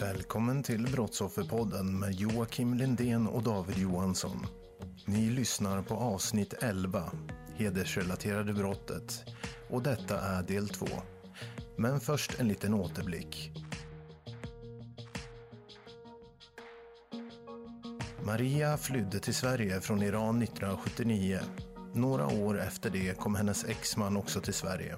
Välkommen till Brottsofferpodden med Joakim Lindén och David Johansson. Ni lyssnar på avsnitt 11, Hedersrelaterade brottet. Och detta är del 2. Men först en liten återblick. Maria flydde till Sverige från Iran 1979. Några år efter det kom hennes exman också till Sverige.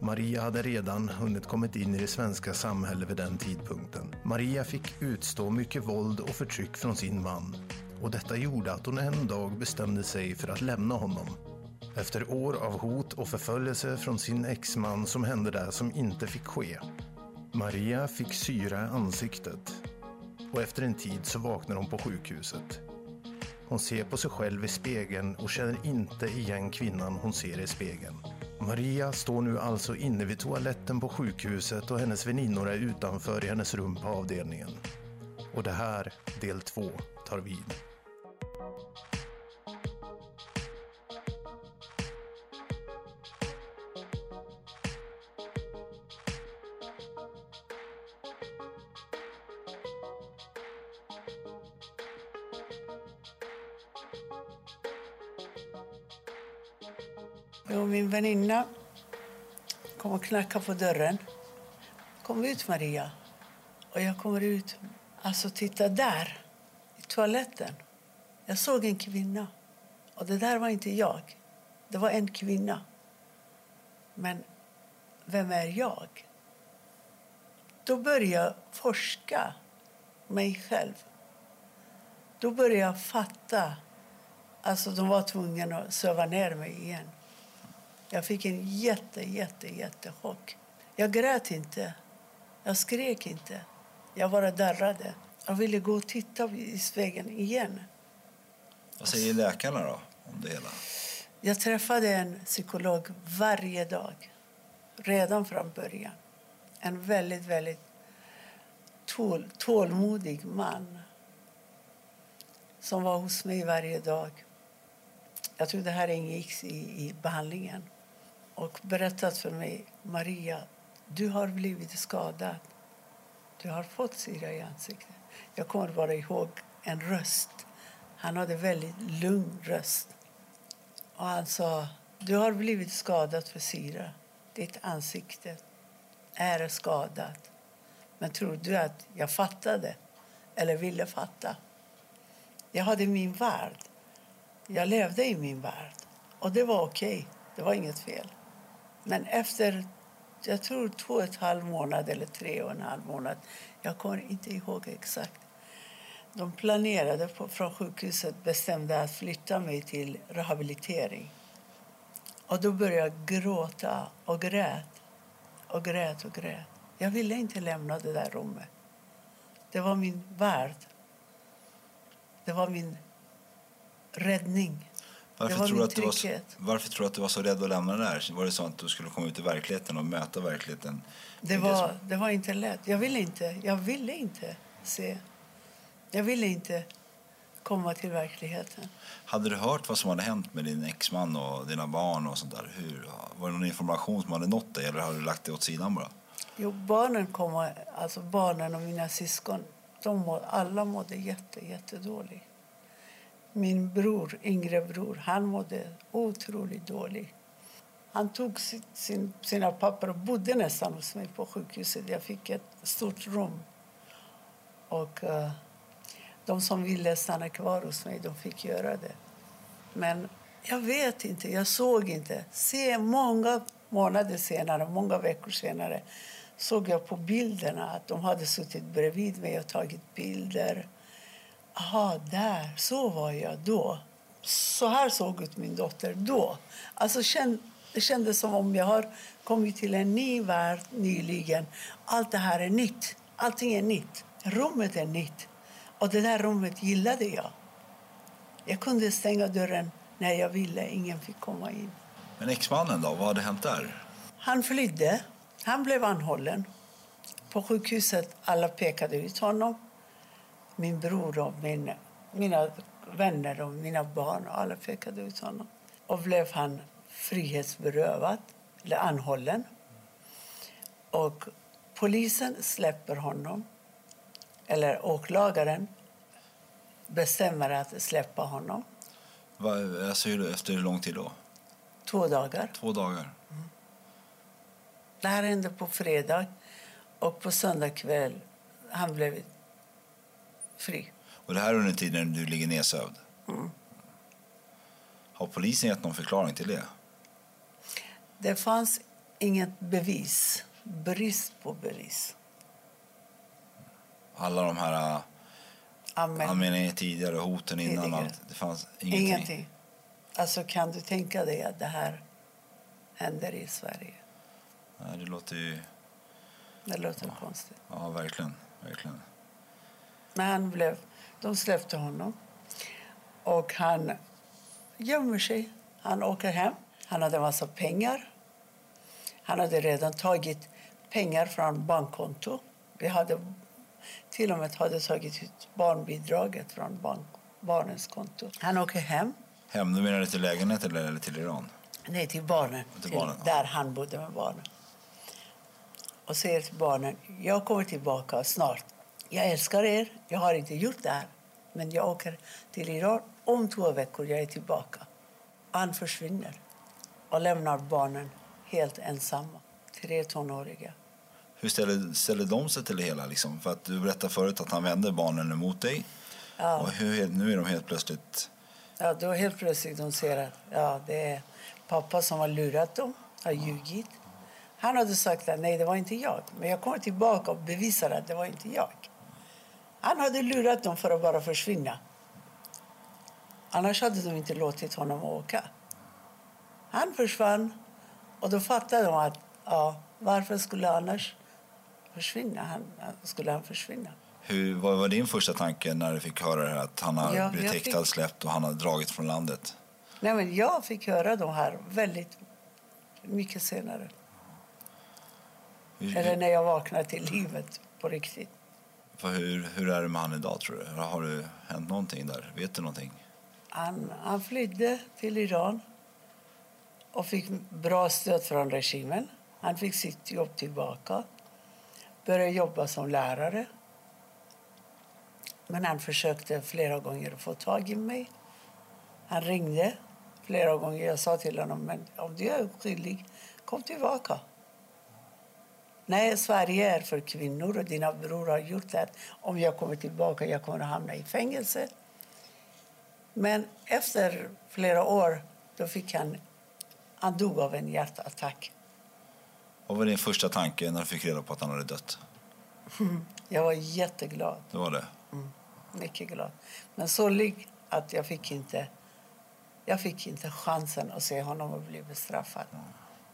Maria hade redan hunnit kommit in i det svenska samhället vid den tidpunkten. Maria fick utstå mycket våld och förtryck från sin man. Och detta gjorde att hon en dag bestämde sig för att lämna honom. Efter år av hot och förföljelse från sin exman som hände det som inte fick ske. Maria fick syra i ansiktet. Och efter en tid så vaknar hon på sjukhuset. Hon ser på sig själv i spegeln och känner inte igen kvinnan hon ser i spegeln. Maria står nu alltså inne vid toaletten på sjukhuset och hennes väninnor är utanför i hennes rum på avdelningen. Och det här, del två, tar vid. Och knackar på dörren. Kom ut, Maria. Och jag kommer ut. Alltså, titta där, i toaletten. Jag såg en kvinna. Och det där var inte jag. Det var en kvinna. Men vem är jag? Då började jag forska mig själv. Då började jag fatta. Alltså, de var tvungna att söva ner mig igen. Jag fick en jätte, jätte, jättechock. Jag grät inte. Jag skrek inte. Jag bara darrade. Jag ville gå och titta i spegeln igen. Vad säger läkarna då om det hela? Jag träffade en psykolog varje dag, redan från början. En väldigt, väldigt tål, tålmodig man som var hos mig varje dag. Jag tror det här ingick i, i behandlingen. Och berättat för mig, Maria, du har blivit skadad. Du har fått syra i ansiktet. Jag kommer bara ihåg en röst. Han hade väldigt lugn röst. Och han sa, du har blivit skadad för syra. Ditt ansikte är skadat. Men tror du att jag fattade eller ville fatta? Jag hade min värld. Jag levde i min värld. Och det var okej. Det var inget fel. Men efter jag tror två och en halv månad eller tre och en halv månad, jag kommer inte ihåg exakt. De planerade på, från sjukhuset bestämde att flytta mig till rehabilitering. Och då började jag gråta och grät och grät och grät. Jag ville inte lämna det där rummet. Det var min värld. Det var min räddning. Varför tror, att du var så, varför tror du att du var så rädd att lämna det där? Var det så att du skulle komma ut i verkligheten och möta verkligheten? Det var, det var inte lätt. Jag ville inte, jag ville inte se. Jag ville inte komma till verkligheten. Hade du hört vad som hade hänt med din exman och dina barn och sånt där? Hur, var det någon information som hade nått dig eller har du lagt det åt sidan bara? Jo, barnen, kom, alltså barnen och mina syskon, de må, alla mådde jätte, jättedåligt. Min bror, yngre bror, han mådde otroligt dåligt. Han tog sin, sin, sina papper och bodde nästan hos mig på sjukhuset. Jag fick ett stort rum. Och uh, de som ville stanna kvar hos mig, de fick göra det. Men jag vet inte, jag såg inte. Se, många månader senare, många veckor senare såg jag på bilderna att de hade suttit bredvid mig och tagit bilder. Aha, där, så var jag då. Så här såg ut min dotter då. Alltså, det kändes som om jag har kommit till en ny värld nyligen. Allt det här är nytt. Allting är nytt. Rummet är nytt. Och det där rummet gillade jag. Jag kunde stänga dörren när jag ville. Ingen fick komma in. Men exmannen då? Vad hade hänt där? Han flydde. Han blev anhållen. På sjukhuset alla pekade ut honom. Min bror och min, mina vänner och mina barn alla pekade ut honom. Och blev han frihetsberövad, eller anhållen. Och polisen släpper honom, eller åklagaren bestämmer att släppa honom. Va, alltså, efter hur lång tid då? Två dagar. Två dagar. Mm. Det här hände på fredag och på söndag kväll han blev fri. Och det här under tiden du ligger nedsövd? Mm. Har polisen gett någon förklaring till det? Det fanns inget bevis. Brist på bevis. Alla de här äh, anmälningarna tidigare, hoten innan, tidigare. allt. Det fanns ingenting? Ingenting. Alltså kan du tänka dig att det här händer i Sverige? Nej, det låter ju... Det låter ja. konstigt. Ja, verkligen. verkligen. Men han blev... De släppte honom. Och han gömmer sig. Han åker hem. Han hade en massa pengar. Han hade redan tagit pengar från bankkonto. Vi hade till och med hade tagit ut barnbidraget från bank, barnens konto. Han åker hem. Hem, du menar till lägenhet eller till Iran? Nej, till barnen. Till barnen till, där han bodde med barnen. Och säger till barnen, jag kommer tillbaka snart. Jag älskar er, jag har inte gjort det här. Men jag åker till Iran om två veckor, jag är tillbaka. Han försvinner och lämnar barnen helt ensamma. Tre tonåriga. Hur ställer, ställer de sig till det hela? Liksom? För att du berättade förut att han vände barnen emot dig. Ja. Och hur, nu är de helt plötsligt... Ja, då helt plötsligt de ser att ja, det är pappa som har lurat dem, har ljugit. Han hade sagt att nej, det var inte jag. Men jag kommer tillbaka och bevisar att det var inte jag. Han hade lurat dem för att bara försvinna. Annars hade de inte låtit honom åka. Han försvann och då fattade de att ja, varför skulle annars försvinna? Han, skulle han försvinna? Hur, vad var din första tanke när du fick höra det att han har ja, blivit häktad, fick... släppt och han har dragit från landet? Nej, men jag fick höra de här väldigt mycket senare. Hur, Eller när jag vaknade till livet på riktigt. För hur, hur är det med han idag tror du? Har det hänt någonting där? Vet du någonting? Han, han flydde till Iran och fick bra stöd från regimen. Han fick sitt jobb tillbaka. Började jobba som lärare. Men han försökte flera gånger få tag i mig. Han ringde flera gånger. Jag sa till honom, men om du är skyldig, kom tillbaka. Nej, Sverige är för kvinnor och dina bror har gjort det. Om jag kommer tillbaka jag kommer att hamna i fängelse. Men efter flera år då fick han, han dog av en hjärtattack. Vad var din första tanke när du fick reda på att han hade dött? Jag var jätteglad. Det var det? Mm, mycket glad. Men sorglig att jag fick inte jag fick inte chansen att se honom bli bestraffad. Mm.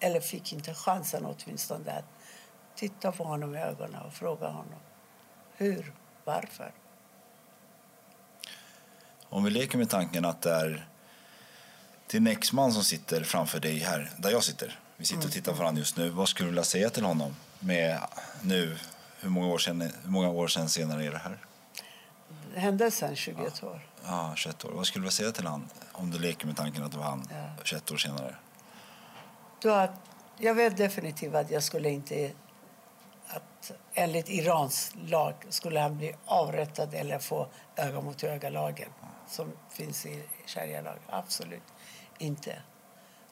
Eller fick inte chansen åtminstone att titta på honom i ögonen och fråga honom hur, varför. Om vi leker med tanken att det är din exman som sitter framför dig här, där jag sitter. Vi sitter och tittar på varandra just nu. Vad skulle du vilja säga till honom med nu? Hur många år sedan, hur många år sedan senare är det här? Händelsen 21 år. Ja, 21 år. Vad skulle du vilja säga till honom om du leker med tanken att det var han ja. 21 år senare? Då att, jag vet definitivt att jag skulle inte att enligt Irans lag skulle han bli avrättad eller få öga mot öga-lagen. som finns i sharia-lag. Absolut inte.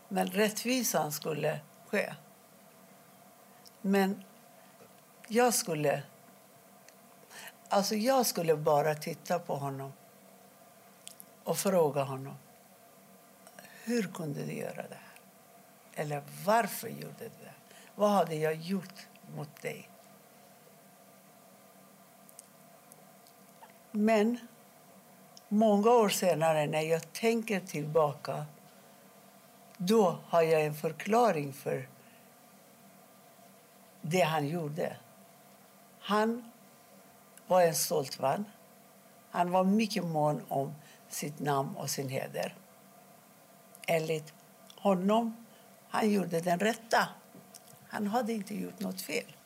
Men rättvisan skulle ske. Men jag skulle... Alltså jag skulle bara titta på honom och fråga honom. Hur kunde du göra det här? Eller varför gjorde du det? Vad hade jag gjort mot dig? Men många år senare, när jag tänker tillbaka då har jag en förklaring för det han gjorde. Han var en stolt man. Han var mycket mån om sitt namn och sin heder. Enligt honom han gjorde den rätta. Han hade inte gjort något fel.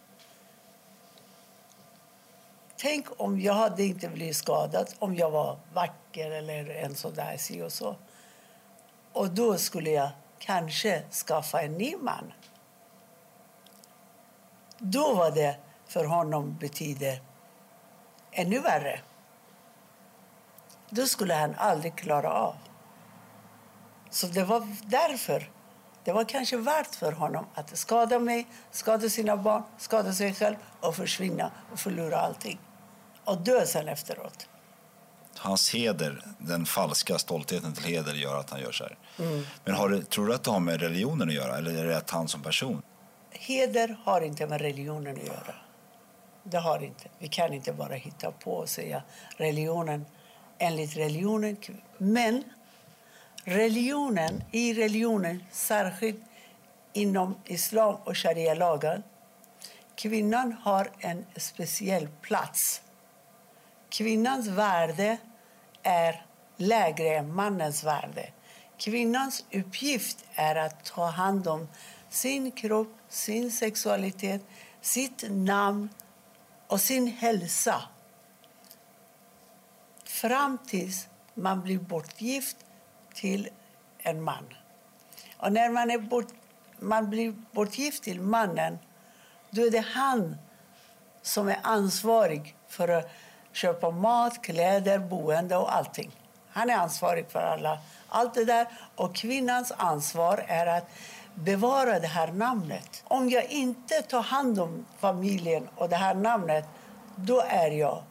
Tänk om jag hade inte blivit skadad, om jag var vacker eller en sådär si och så. Och då skulle jag kanske skaffa en ny man. Då var det för honom betyder ännu värre. Då skulle han aldrig klara av. Så det var därför. Det var kanske värt för honom att skada mig, skada sina barn, skada sig själv och försvinna och förlora allting. Och dö sen efteråt. Hans heder, den falska stoltheten till heder gör att han gör så här. Mm. Men har det, tror du att det har med religionen att göra eller är det att han som person? Heder har inte med religionen att göra. Det har inte. Vi kan inte bara hitta på och säga religionen enligt religionen. Men religionen, i religionen, särskilt inom islam och sharia-lagen, kvinnan har en speciell plats. Kvinnans värde är lägre än mannens värde. Kvinnans uppgift är att ta hand om sin kropp, sin sexualitet, sitt namn och sin hälsa fram tills man blir bortgift till en man. Och när man, är bort, man blir bortgift till mannen då är det han som är ansvarig för att köpa mat, kläder, boende och allting. Han är ansvarig för alla, allt det där. Och kvinnans ansvar är att bevara det här namnet. Om jag inte tar hand om familjen och det här namnet, då är jag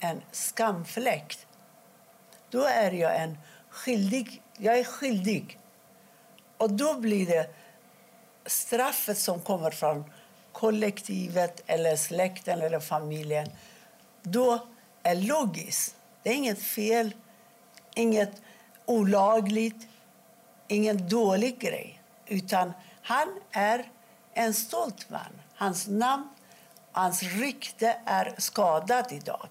en skamfläck. Då är jag en skyldig. Jag är skyldig. Och då blir det straffet som kommer från kollektivet eller släkten eller familjen. Då är logiskt. Det är inget fel inget olagligt, ingen dålig grej. Utan han är en stolt man. Hans namn, hans rykte är skadat idag.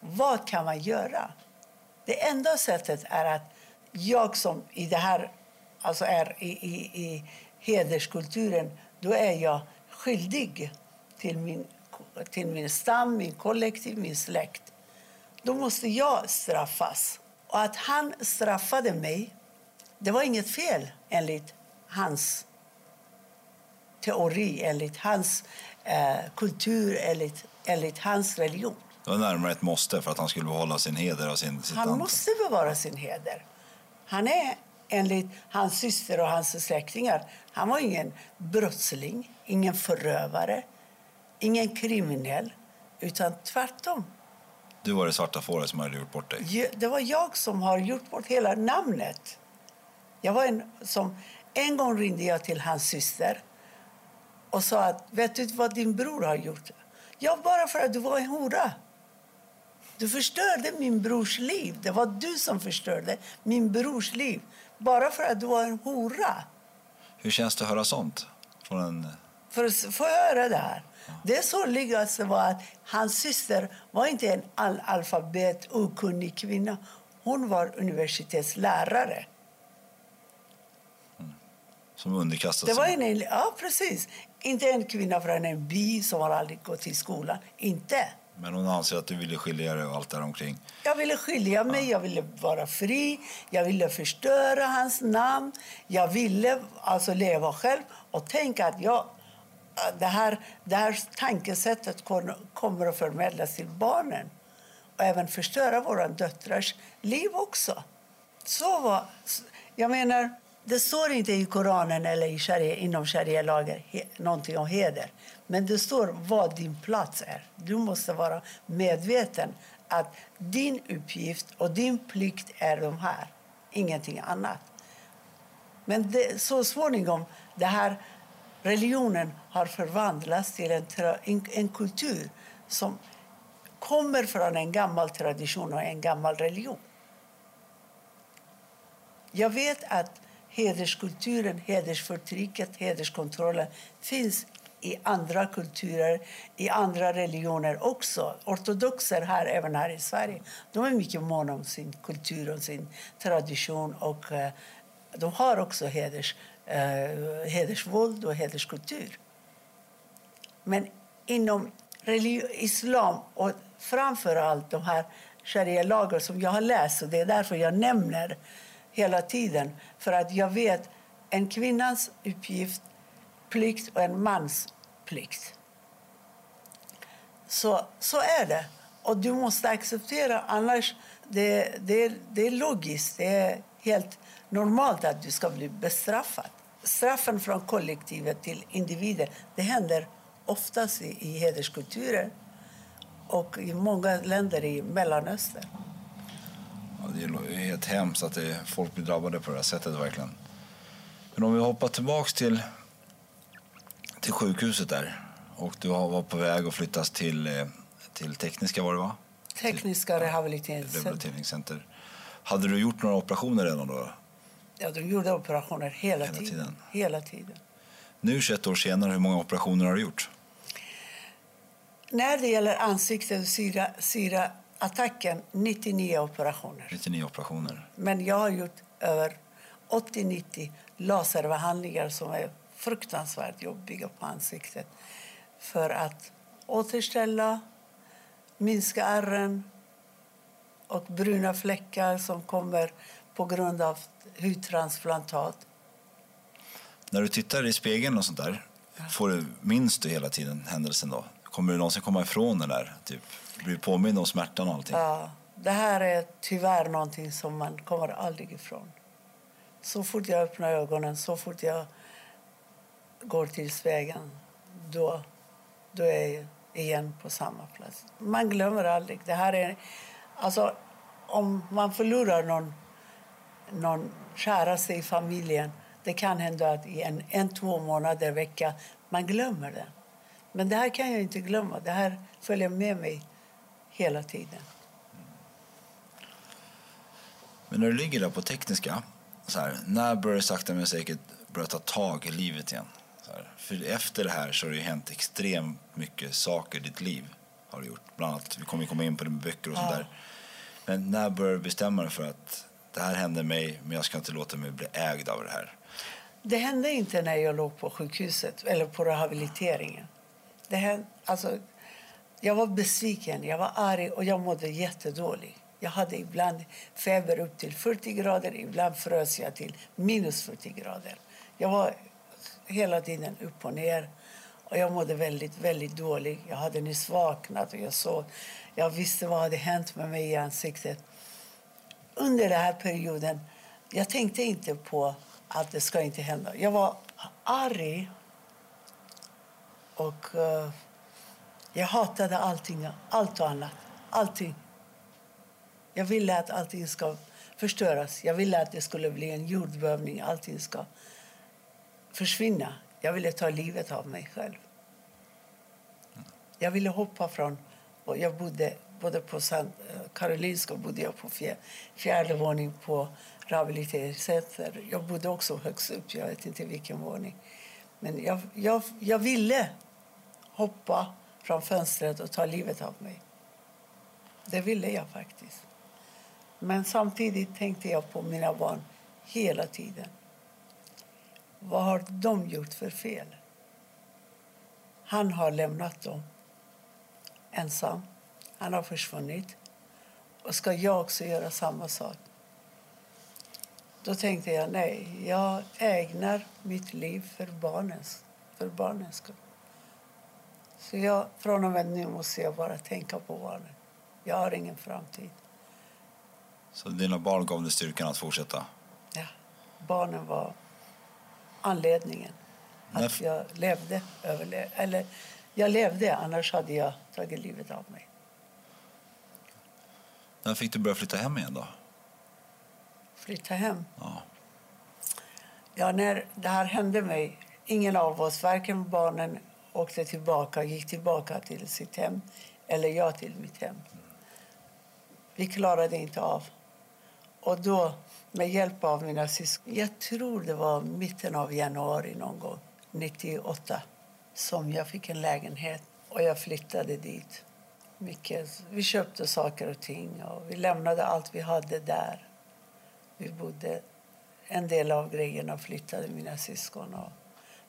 Vad kan man göra? Det enda sättet är att jag som i det här, alltså är i, i, i hederskulturen, då är jag skyldig till min, till min stam, min kollektiv, min släkt. Då måste jag straffas. Och att han straffade mig, det var inget fel enligt hans teori, enligt hans eh, kultur, enligt, enligt hans religion. Det var närmare ett måste för att han skulle behålla sin heder och sin, sitt Han anta. måste bevara sin heder. Han är enligt hans syster och hans släktingar, han var ingen brottsling, ingen förövare, ingen kriminell, utan tvärtom. Du var det svarta fåret som hade gjort bort dig? Det var jag som har gjort bort hela namnet. Jag var en, som, en gång ringde jag till hans syster och sa att vet du vad din bror har gjort? Ja, bara för att du var en hora. Du förstörde min brors liv. Det var du som förstörde min brors liv. Bara för att du var en hora. Hur känns det att höra sånt? Från en... För att få höra det här. Det sorgligaste var att hans syster var inte en analfabet, okunnig kvinna. Hon var universitetslärare. Mm. Som underkastade sig? Det var en, ja, precis. Inte en kvinna från en by som har aldrig gått i skolan. Inte. Men hon anser att du ville skilja dig och allt där omkring. Jag ville skilja mig, ja. jag ville vara fri, jag ville förstöra hans namn. Jag ville alltså leva själv och tänka att jag det här, det här tankesättet kommer att förmedlas till barnen. och även förstöra våra döttrars liv också. Så var, jag menar, det står inte i Koranen eller i sharia, inom sharia-lagar någonting om heder. Men det står vad din plats är. Du måste vara medveten att din uppgift och din plikt är de här, ingenting annat. Men det, så småningom, det här religionen har förvandlats till en, en, en kultur som kommer från en gammal tradition och en gammal religion. Jag vet att hederskulturen, hedersförtrycket, hederskontrollen finns i andra kulturer, i andra religioner också. Ortodoxer här, även här i Sverige, de är mycket måna om sin kultur och sin tradition. Och eh, de har också heders, eh, hedersvåld och hederskultur. Men inom islam och framför allt de här sharia-lagar som jag har läst, och det är därför jag nämner hela tiden. För att jag vet en kvinnans uppgift, plikt och en mans plikt. Så, så är det. Och du måste acceptera, annars det, det, det är logiskt. Det är helt normalt att du ska bli bestraffad. Straffen från kollektivet till individen det händer oftast i, i hederskulturer och i många länder i Mellanöstern. Ja, det är helt hemskt att det, folk blir drabbade på det här sättet. verkligen. Men om vi hoppar tillbaks till, till sjukhuset där och du var på väg att flyttas till, eh, till Tekniska var det va? Tekniska rehabiliteringscenter. rehabiliteringscenter. Hade du gjort några operationer redan då? Ja, de gjorde operationer hela, hela tiden. tiden. Hela tiden. Nu 21 år senare, hur många operationer har du gjort? När det gäller ansiktet syra, syra attacken 99 operationer. 99 operationer. Men jag har gjort över 80-90 laserbehandlingar som är fruktansvärt jobbiga på ansiktet för att återställa, minska ärren och bruna fläckar som kommer på grund av hudtransplantat. När du tittar i spegeln och sånt där, får du, minns du hela tiden händelsen då? Kommer du någonsin komma ifrån den där? Typ, blir du påmind om smärtan och allting? Ja, det här är tyvärr någonting som man kommer aldrig ifrån. Så fort jag öppnar ögonen, så fort jag går till spegeln, då, då är jag igen på samma plats. Man glömmer aldrig. Det här är, alltså, om man förlorar någon, någon käraste i familjen det kan hända att i en, en två månader vecka man glömmer det. Men det här kan jag inte glömma. Det här följer med mig hela tiden. Men när du ligger där på tekniska, så här, när börjar du sakta men säkert börja ta tag i livet igen? För efter det här så har det hänt extremt mycket saker i ditt liv. Har du gjort. Bland annat, vi kommer komma in på det med böcker och ja. sånt Men när började du bestämma dig för att det här hände mig men jag ska inte låta mig bli ägd av det här? Det hände inte när jag låg på sjukhuset eller på rehabiliteringen. Det hände, alltså, jag var besviken, jag var arg och jag mådde jättedåligt. Jag hade ibland feber upp till 40 grader, ibland frös jag till minus 40 grader. Jag var hela tiden upp och ner och jag mådde väldigt, väldigt dåligt. Jag hade nyss vaknat och jag såg, jag visste vad hade hänt med mig i ansiktet. Under den här perioden, jag tänkte inte på att det ska inte hända. Jag var arg och uh, jag hatade allting, allt och annat. Allting. Jag ville att allting ska förstöras. Jag ville att det skulle bli en jordbävning. Allting ska försvinna. Jag ville ta livet av mig själv. Jag ville hoppa från... Och jag bodde både på San, Karolinska bodde jag på fjärde våning på rehabiliteringscenter. Jag bodde också högst upp, jag vet inte vilken våning. Men jag, jag, jag ville hoppa från fönstret och ta livet av mig. Det ville jag faktiskt. Men samtidigt tänkte jag på mina barn hela tiden. Vad har de gjort för fel? Han har lämnat dem ensam. Han har försvunnit. Och ska jag också göra samma sak? Då tänkte jag nej, jag ägnar mitt liv för barnens, för barnens skull. Så jag, från och med nu måste jag bara tänka på barnen. Jag har ingen framtid. Så dina barn gav dig styrkan att fortsätta? Ja. Barnen var anledningen När- att jag levde. Överle- eller jag levde, annars hade jag tagit livet av mig. När fick du börja flytta hem igen då? Flytta hem. Ja. Ja, när det här hände mig, ingen av oss, varken barnen åkte tillbaka, gick tillbaka till sitt hem eller jag till mitt hem. Vi klarade inte av. Och då, med hjälp av mina syskon, jag tror det var mitten av januari någon gång, 98, som jag fick en lägenhet och jag flyttade dit. Mycket. Vi köpte saker och ting och vi lämnade allt vi hade där. Vi bodde en del av grejerna flyttade mina syskon och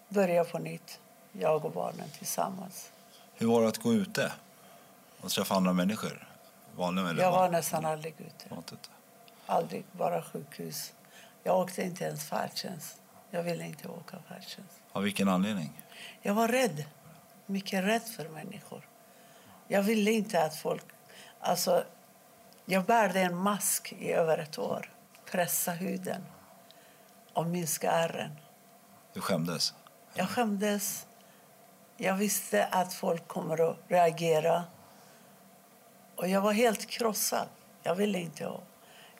började på nytt, jag och barnen tillsammans. Hur var det att gå ute och träffa andra människor? Vanliga eller Jag var nästan aldrig ute. Aldrig, bara sjukhus. Jag åkte inte ens färdtjänst. Jag ville inte åka färdtjänst. Av vilken anledning? Jag var rädd. Mycket rädd för människor. Jag ville inte att folk... Alltså, jag bärde en mask i över ett år. Pressa huden och minska ärren. Du skämdes? Jag skämdes. Jag visste att folk kommer att reagera. Och jag var helt krossad. Jag ville inte,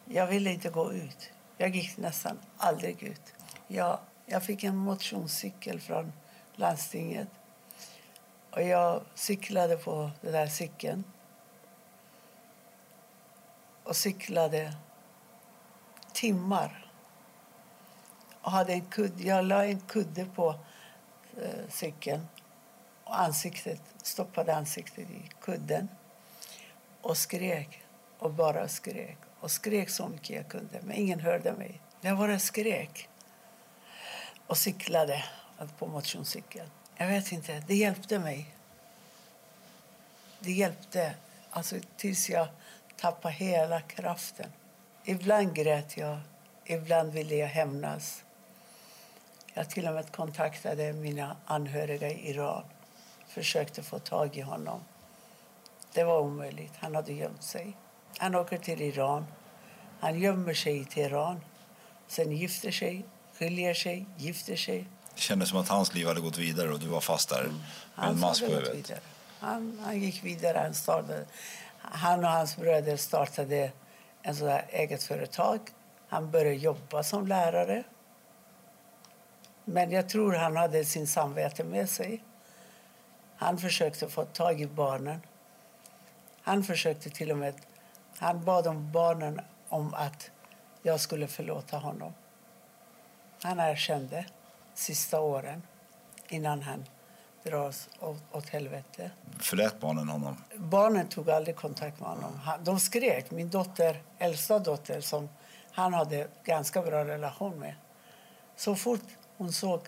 jag ville inte gå ut. Jag gick nästan aldrig ut. Jag, jag fick en motionscykel från landstinget. Och jag cyklade på den där cykeln. Och cyklade timmar. Och hade en kudde. jag la en kudde på eh, cykeln och ansiktet, stoppade ansiktet i kudden och skrek och bara skrek och skrek så mycket jag kunde, men ingen hörde mig. Jag bara skrek och cyklade på motionscykeln. Jag vet inte, det hjälpte mig. Det hjälpte alltså, tills jag tappade hela kraften. Ibland grät jag, ibland ville jag hämnas. Jag till och med kontaktade mina anhöriga i Iran. Försökte få tag i honom. Det var omöjligt. Han hade gömt sig. Han åker till Iran. Han gömmer sig i Teheran. Sen gifter sig, skiljer sig, gifter sig. Det kändes som att hans liv hade gått vidare och du var fast där med en Han mask på huvudet. Han, han gick vidare. Han, startade, han och hans bröder startade en sådär eget företag. Han började jobba som lärare. Men jag tror han hade sin samvete med sig. Han försökte få tag i barnen. Han försökte till och med... Han bad om barnen om att jag skulle förlåta honom. Han erkände sista åren innan han dras åt, åt helvete. Förlät barnen honom? Barnen tog aldrig kontakt med honom. Han- De skrek. Min dotter, äldsta dotter, som han hade ganska bra relation med. Så fort hon såg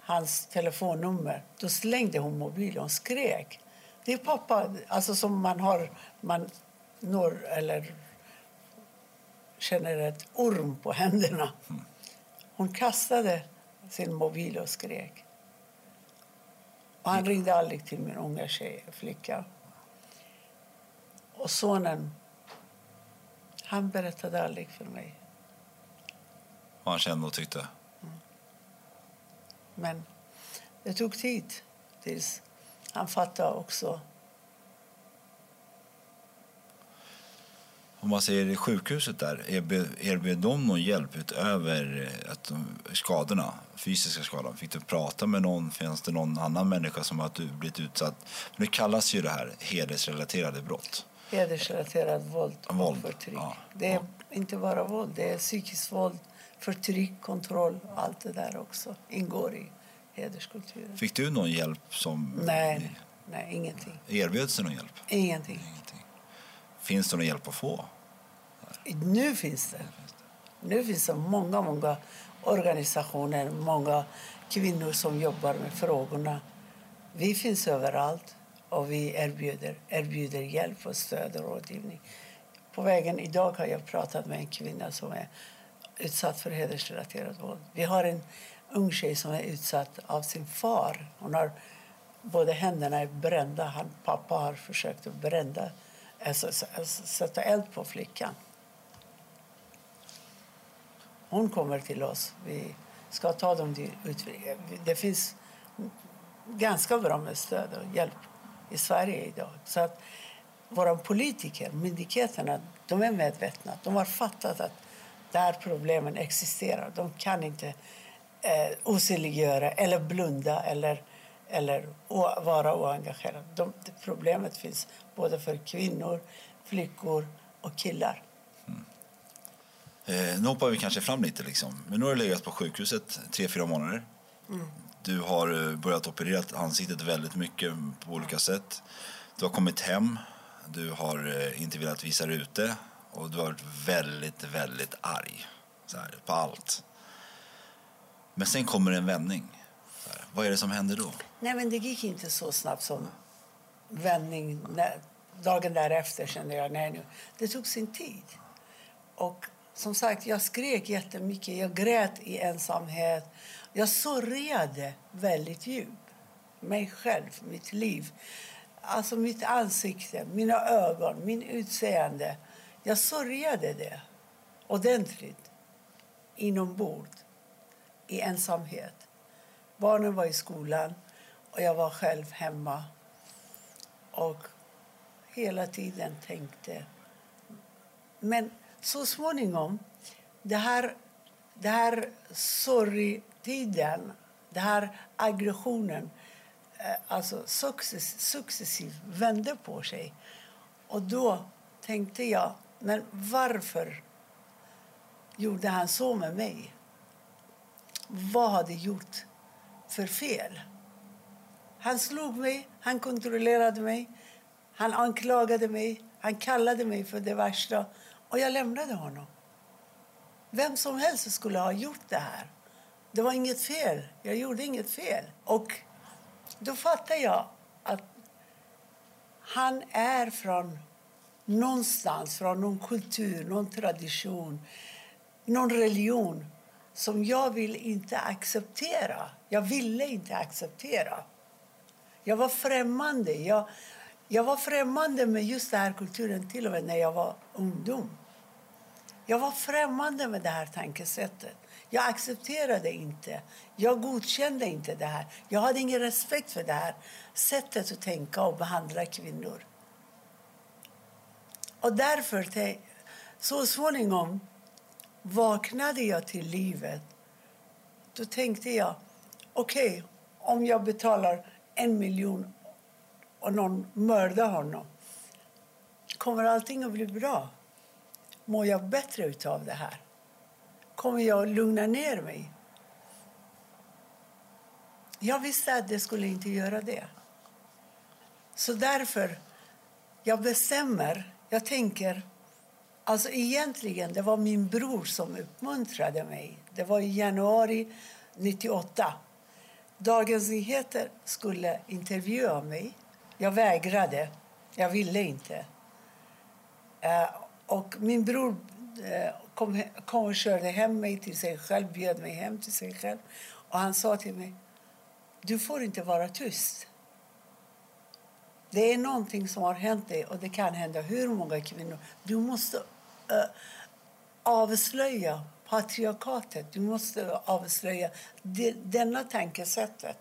hans telefonnummer, då slängde hon mobilen och skrek. Det är pappa, alltså som man har, man når eller känner ett orm på händerna. Hon kastade sin mobil och skrek. Och han ringde aldrig till min unga tjej, flicka. Och sonen, han berättade aldrig för mig. Vad han kände och tyckte? Men det tog tid tills han fattade också. Om man säger sjukhuset där, erbjöd, de någon hjälp utöver eh, att de, skadorna, fysiska skador? Fick du prata med någon? Finns det någon annan människa som har blivit utsatt? Det kallas ju det här hedersrelaterade brott. Hedersrelaterat våld och Våld, förtryck. ja, det är ja. inte bara våld, det är psykiskt våld, förtryck, kontroll. Allt det där också ingår i hederskulturen. Fick du någon hjälp som Nej, nej, ingenting. erbjöds det någon hjälp? Ingenting. Ingenting. Finns det någon hjälp att få? Nu finns det. Nu finns det många, många organisationer, många kvinnor som jobbar med frågorna. Vi finns överallt och vi erbjuder, erbjuder hjälp och stöd och rådgivning. På vägen idag har jag pratat med en kvinna som är utsatt för hedersrelaterat våld. Vi har en ung tjej som är utsatt av sin far. Hon har båda händerna är brända. Han, pappa har försökt att brända alltså, sätta eld på flickan. Hon kommer till oss. Vi ska ta dem ut. Det finns ganska bra med stöd och hjälp i Sverige idag. Så att våra politiker, myndigheterna, de är medvetna. De har fattat att där problemen existerar. De kan inte eh, osynliggöra eller blunda eller, eller vara oengagerade. De, problemet finns både för kvinnor, flickor och killar. Eh, nu hoppar vi kanske fram lite. Liksom. Men nu har du legat på sjukhuset tre, fyra månader. Mm. Du har eh, börjat operera ansiktet väldigt mycket på olika sätt. Du har kommit hem. Du har eh, inte velat visa ut det. Och du har varit väldigt, väldigt arg här, på allt. Men sen kommer en vändning. Här, vad är det som händer då? Nej, men det gick inte så snabbt som vändning. Dagen därefter kände jag nej nu. Det tog sin tid. Och som sagt, jag skrek jättemycket. Jag grät i ensamhet. Jag sörjade väldigt djupt. Mig själv, mitt liv. Alltså mitt ansikte, mina ögon, min utseende. Jag sörjade det ordentligt inombords i ensamhet. Barnen var i skolan och jag var själv hemma. Och hela tiden tänkte... Men så småningom, det här, det här sorgtiden, den här aggressionen eh, alltså success, successivt vände på sig. Och då tänkte jag, men varför gjorde han så med mig? Vad hade jag gjort för fel? Han slog mig, han kontrollerade mig, han anklagade mig, han kallade mig för det värsta och jag lämnade honom. Vem som helst skulle ha gjort det här. Det var inget fel. Jag gjorde inget fel. Och då fattade jag att han är från någonstans, från någon kultur, någon tradition, någon religion som jag vill inte acceptera. Jag ville inte acceptera. Jag var främmande. Jag, jag var främmande med just den här kulturen till och med när jag var ungdom. Jag var främmande med det här tankesättet. Jag accepterade inte. Jag godkände inte det här. Jag hade ingen respekt för det här sättet att tänka och behandla kvinnor. Och därför, så småningom vaknade jag till livet. Då tänkte jag, okej, okay, om jag betalar en miljon och någon mördar honom, kommer allting att bli bra? Mår jag bättre av det här? Kommer jag att lugna ner mig? Jag visste att det skulle inte göra det. Så därför, jag bestämmer, jag tänker Alltså egentligen, det var min bror som uppmuntrade mig. Det var i januari 98. Dagens Nyheter skulle intervjua mig. Jag vägrade. Jag ville inte. Eh, och min bror eh, kom, kom och körde hem mig till sig själv, bjöd mig hem till sig själv. Och han sa till mig, du får inte vara tyst. Det är någonting som har hänt dig och det kan hända hur många kvinnor. Du måste äh, avslöja patriarkatet. Du måste avslöja det denna tankesättet.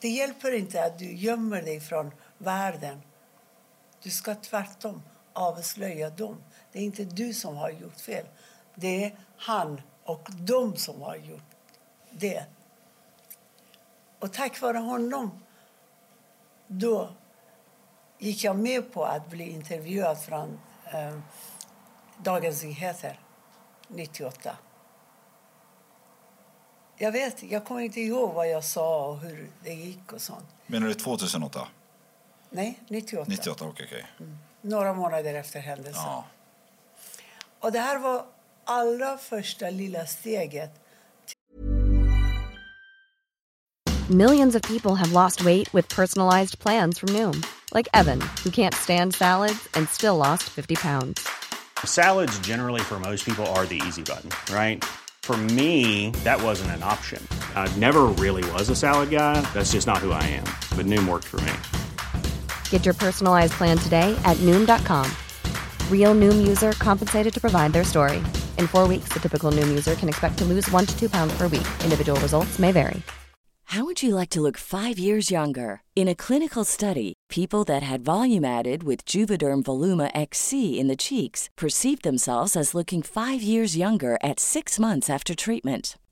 Det hjälper inte att du gömmer dig från världen. Du ska tvärtom avslöja dem. Det är inte du som har gjort fel. Det är han och de som har gjort det. Och tack vare honom då gick jag med på att bli intervjuad från eh, Dagens Nyheter 98. Jag vet, jag kommer inte ihåg vad jag sa och hur det gick och sånt. Menar du 2008? Nej, 98. 98, okej. Okay, okay. mm. Några månader efter händelsen. Ja. Och det här var allra första lilla steget. Millions of people have lost weight with personalized plans from Noom. Like Evan, who can't stand salads and still lost 50 pounds. Salads generally for most people are the easy button, right? For me, that wasn't an option. I never really was a salad guy. That's just not who I am. But Noom worked for me. Get your personalized plan today at Noom.com. Real Noom user compensated to provide their story. In four weeks, the typical Noom user can expect to lose one to two pounds per week. Individual results may vary. How would you like to look five years younger? In a clinical study, people that had volume added with Juvederm Voluma XC in the cheeks perceived themselves as looking five years younger at six months after treatment.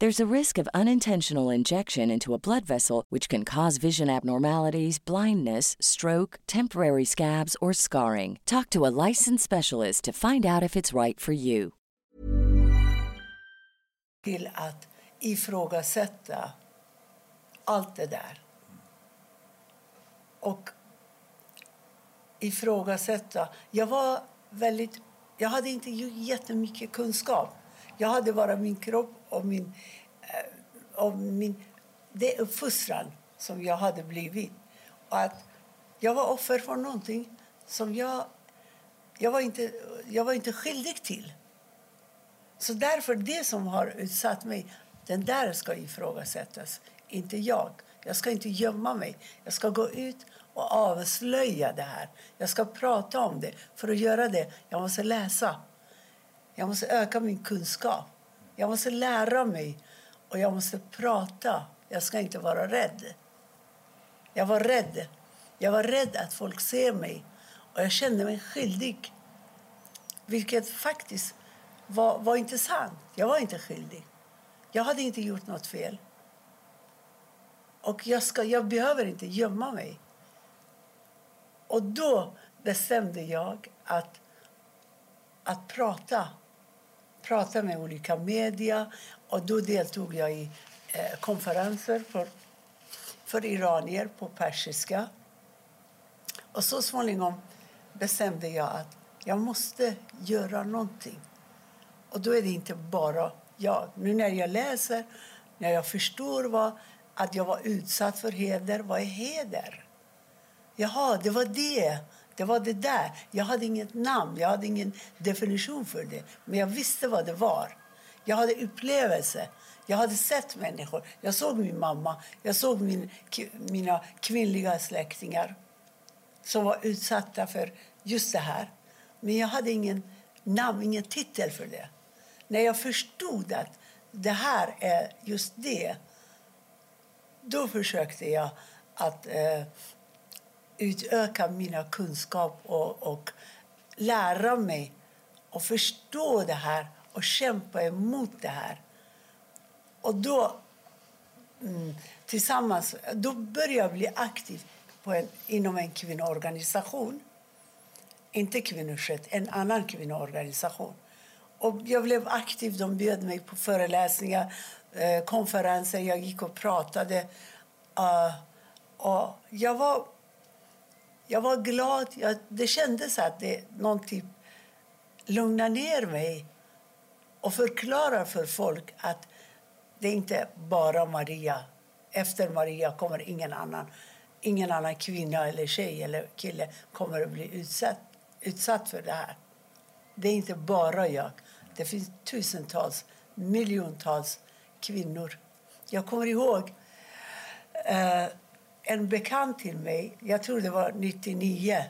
There's a risk of unintentional injection into a blood vessel, which can cause vision abnormalities, blindness, stroke, temporary scabs, or scarring. Talk to a licensed specialist to find out if it's right for you. Till att ifrågasätta allt det där. Och ifrågasätta. Jag var väldigt... Jag hade inte jättemycket kunskap. Jag hade bara min kropp och min, eh, och min det uppfostran som jag hade blivit. Och att jag var offer för någonting som jag, jag, var inte, jag var inte skyldig till. Så därför, det som har utsatt mig, den där ska ifrågasättas, inte jag. Jag ska inte gömma mig. Jag ska gå ut och avslöja det här. Jag ska prata om det. För att göra det, jag måste läsa. Jag måste öka min kunskap. Jag måste lära mig och jag måste prata. Jag ska inte vara rädd. Jag var rädd. Jag var rädd att folk ser mig och jag kände mig skyldig. Vilket faktiskt var, var inte sant. Jag var inte skyldig. Jag hade inte gjort något fel. Och jag, ska, jag behöver inte gömma mig. Och då bestämde jag att, att prata pratade med olika media. Och då deltog jag i eh, konferenser för, för iranier på persiska. Och så småningom bestämde jag att jag måste göra någonting. Och då är det inte bara jag. Nu när jag läser, när jag förstår vad, att jag var utsatt för heder, vad är heder? Jaha, det var det. Det var det där. Jag hade inget namn, jag hade ingen definition för det. Men jag visste vad det var. Jag hade upplevelse. Jag hade sett människor. Jag såg min mamma, jag såg min, mina kvinnliga släktingar som var utsatta för just det här. Men jag hade ingen namn, ingen titel för det. När jag förstod att det här är just det då försökte jag att eh, utöka mina kunskaper och, och lära mig och förstå det här och kämpa emot det här. Och då, mm, tillsammans, då började jag bli aktiv på en, inom en kvinnoorganisation. Inte Kvinnoskött, en annan kvinnoorganisation. Och jag blev aktiv. De bjöd mig på föreläsningar, eh, konferenser. Jag gick och pratade. Uh, och jag var jag var glad. Jag, det kändes att det någon typ lugnar ner mig och förklarar för folk att det inte bara Maria. Efter Maria kommer ingen annan. Ingen annan kvinna eller tjej eller kille kommer att bli utsatt, utsatt för det här. Det är inte bara jag. Det finns tusentals, miljontals kvinnor. Jag kommer ihåg eh, en bekant till mig, jag tror det var 99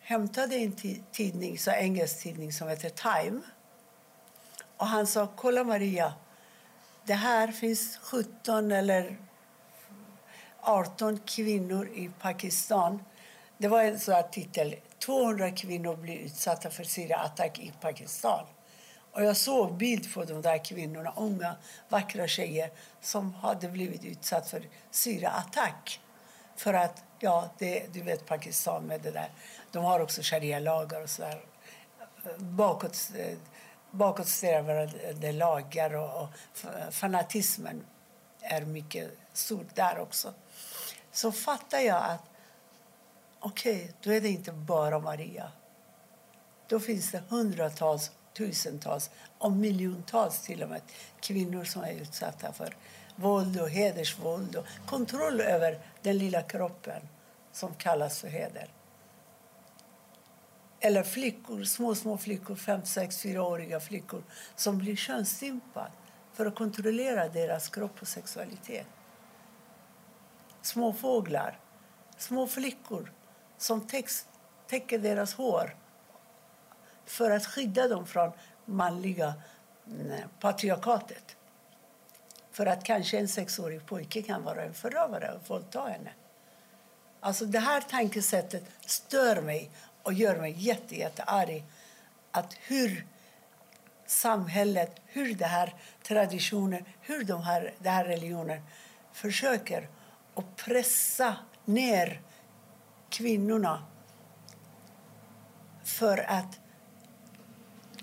hämtade en tidning, så engelsk tidning som heter Time. Och han sa, kolla Maria, det här finns 17 eller 18 kvinnor i Pakistan. Det var en sån titel. 200 kvinnor blir utsatta för Syriaattack i Pakistan. Och jag såg bild på de där kvinnorna, unga, vackra tjejer som hade blivit utsatta för syraattack. För att, ja, det, du vet Pakistan med det där. De har också sharia-lagar och sådär. Bakåt, bakåtsträvande lagar och, och fanatismen är mycket stor där också. Så fattar jag att okej, okay, då är det inte bara Maria. Då finns det hundratals, tusentals och miljontals till och med kvinnor som är utsatta för våld och hedersvåld och kontroll över den lilla kroppen som kallas för heder. Eller flickor, små, små flickor, 5, 6, 4-åriga flickor som blir könsstympade för att kontrollera deras kropp och sexualitet. Små fåglar, små flickor som täcks, täcker deras hår för att skydda dem från manliga eh, patriarkatet. För att kanske en sexårig pojke kan vara en förövare och våldta henne. Alltså det här tankesättet stör mig och gör mig jätte, jättearg. Att hur samhället, hur det här traditionen, hur de här, den här religionen försöker att pressa ner kvinnorna för att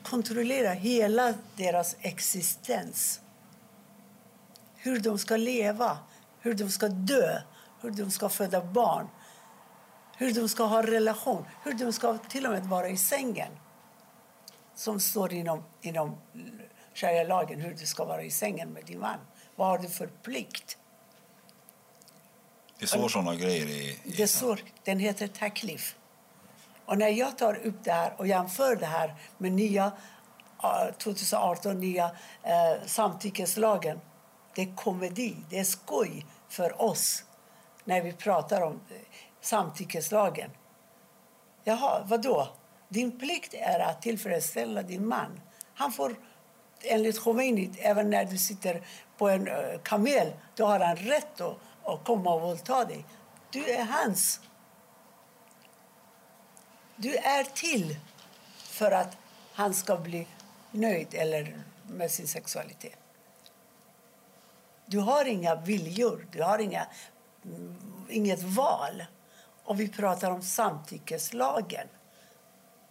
kontrollera hela deras existens. Hur de ska leva, hur de ska dö, hur de ska föda barn hur de ska ha relation, hur de ska till och med vara i sängen. Som står inom, inom sharia-lagen, hur du ska vara i sängen med din man. Vad har du för plikt? Det står sådana grejer i... i det står, den heter taklif. Och när jag tar upp det här och jämför det här med nya eh, 2018 nya eh, samtyckeslagen. Det är komedi, det är skoj för oss när vi pratar om eh, samtyckeslagen. Jaha, vad då? Din plikt är att tillfredsställa din man. Han får enligt Khomeini, även när du sitter på en eh, kamel, då har han rätt att, att komma och våldta dig. Du är hans. Du är till för att han ska bli nöjd eller med sin sexualitet. Du har inga viljor, du har inga, mm, inget val. Och vi pratar om samtyckeslagen.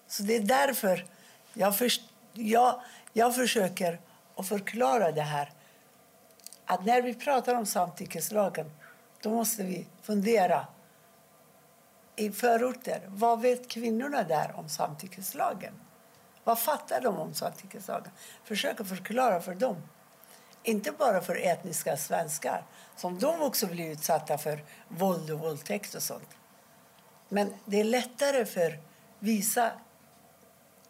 Så det är därför jag, för, jag, jag försöker att förklara det här. Att när vi pratar om samtyckeslagen då måste vi fundera i förorter. Vad vet kvinnorna där om samtyckeslagen? Vad fattar de om samtyckeslagen? Försök att förklara för dem. Inte bara för etniska svenskar som de också blir utsatta för våld och våldtäkt och sånt. Men det är lättare för vissa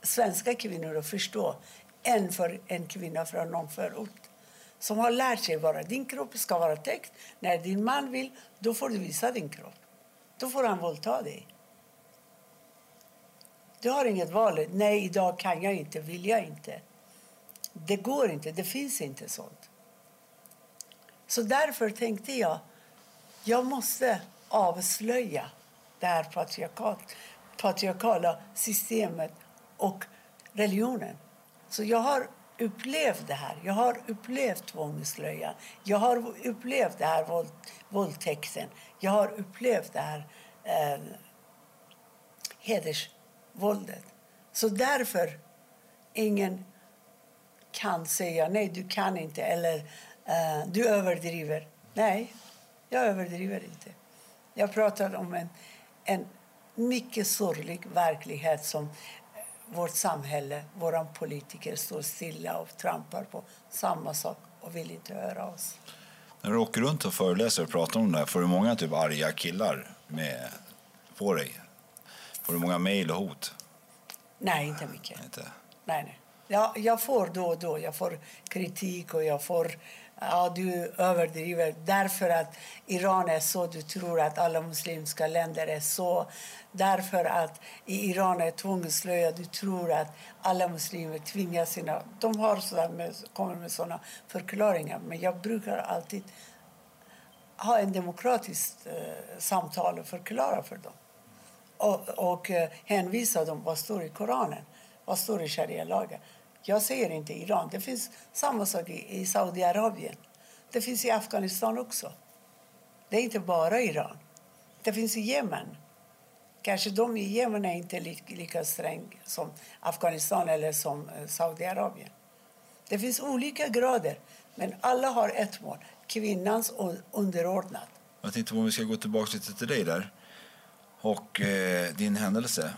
svenska kvinnor att förstå än för en kvinna från någon förort som har lärt sig att din kropp ska vara täckt. När din man vill, då får du visa din kropp. Då får han våldta dig. Du har inget val. Nej, idag kan jag inte, vill jag inte. Det går inte, det finns inte sånt. Så därför tänkte jag, jag måste avslöja det här patriarkat, patriarkala systemet och religionen. Så jag har upplevt det här. Jag har upplevt tvångslöjan. Jag har upplevt det här våld, våldtäkten. Jag har upplevt det här eh, hedersvåldet. Så därför ingen kan säga nej, du kan inte eller eh, du överdriver. Nej, jag överdriver inte. Jag pratar om en en mycket sorglig verklighet som vårt samhälle, våra politiker står stilla och trampar på samma sak och vill inte höra oss. När du åker runt och föreläser och pratar om det här, får du många typ arga killar med på dig? Får du många mejl och hot? Nej, inte mycket. Inte. Nej, nej. Jag, jag får då och då jag får kritik och jag får ja, du överdriver därför att Iran är så, du tror att alla muslimska länder är så. Därför att i Iran är tvångslöja, du tror att alla muslimer tvingar sina... De har sådär med, kommer med sådana förklaringar, men jag brukar alltid ha en demokratiskt eh, samtal och förklara för dem. Och, och eh, hänvisa dem vad står i Koranen, vad står i sharia-lagen. Jag säger inte Iran. Det finns samma sak i, i Saudiarabien. Det finns i Afghanistan också. Det är inte bara Iran. Det finns i Jemen. Kanske de i Jemen är inte lika, lika sträng som Afghanistan eller som eh, Saudiarabien. Det finns olika grader, men alla har ett mål. Kvinnans underordnad. Jag tänkte om vi ska gå tillbaka lite till dig där och eh, din händelse.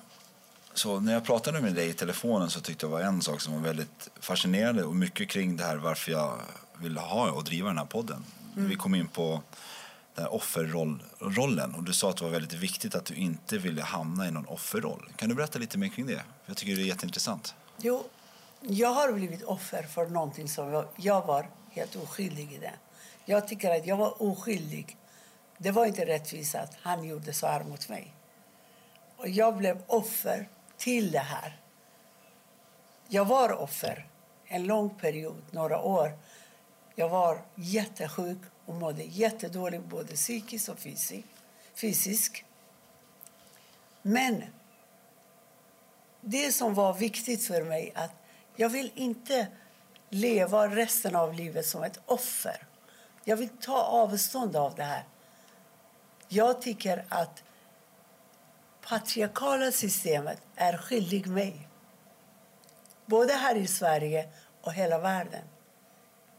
Så när jag pratade med dig i telefonen så tyckte jag var en sak som var väldigt fascinerande och mycket kring det här varför jag ville ha och driva den här podden. Mm. Vi kom in på den offerrollen och du sa att det var väldigt viktigt att du inte ville hamna i någon offerroll. Kan du berätta lite mer kring det? Jag tycker det är jätteintressant. Jo, jag har blivit offer för någonting som jag var helt oskyldig i det. Jag tycker att jag var oskyldig. Det var inte rättvist att han gjorde så här mot mig. Och jag blev offer till det här. Jag var offer en lång period, några år. Jag var jättesjuk och mådde jättedåligt både psykiskt och fysiskt. Men det som var viktigt för mig att jag vill inte leva resten av livet som ett offer. Jag vill ta avstånd av det här. Jag tycker att patriarkala systemet är skyldig mig. Både här i Sverige och hela världen.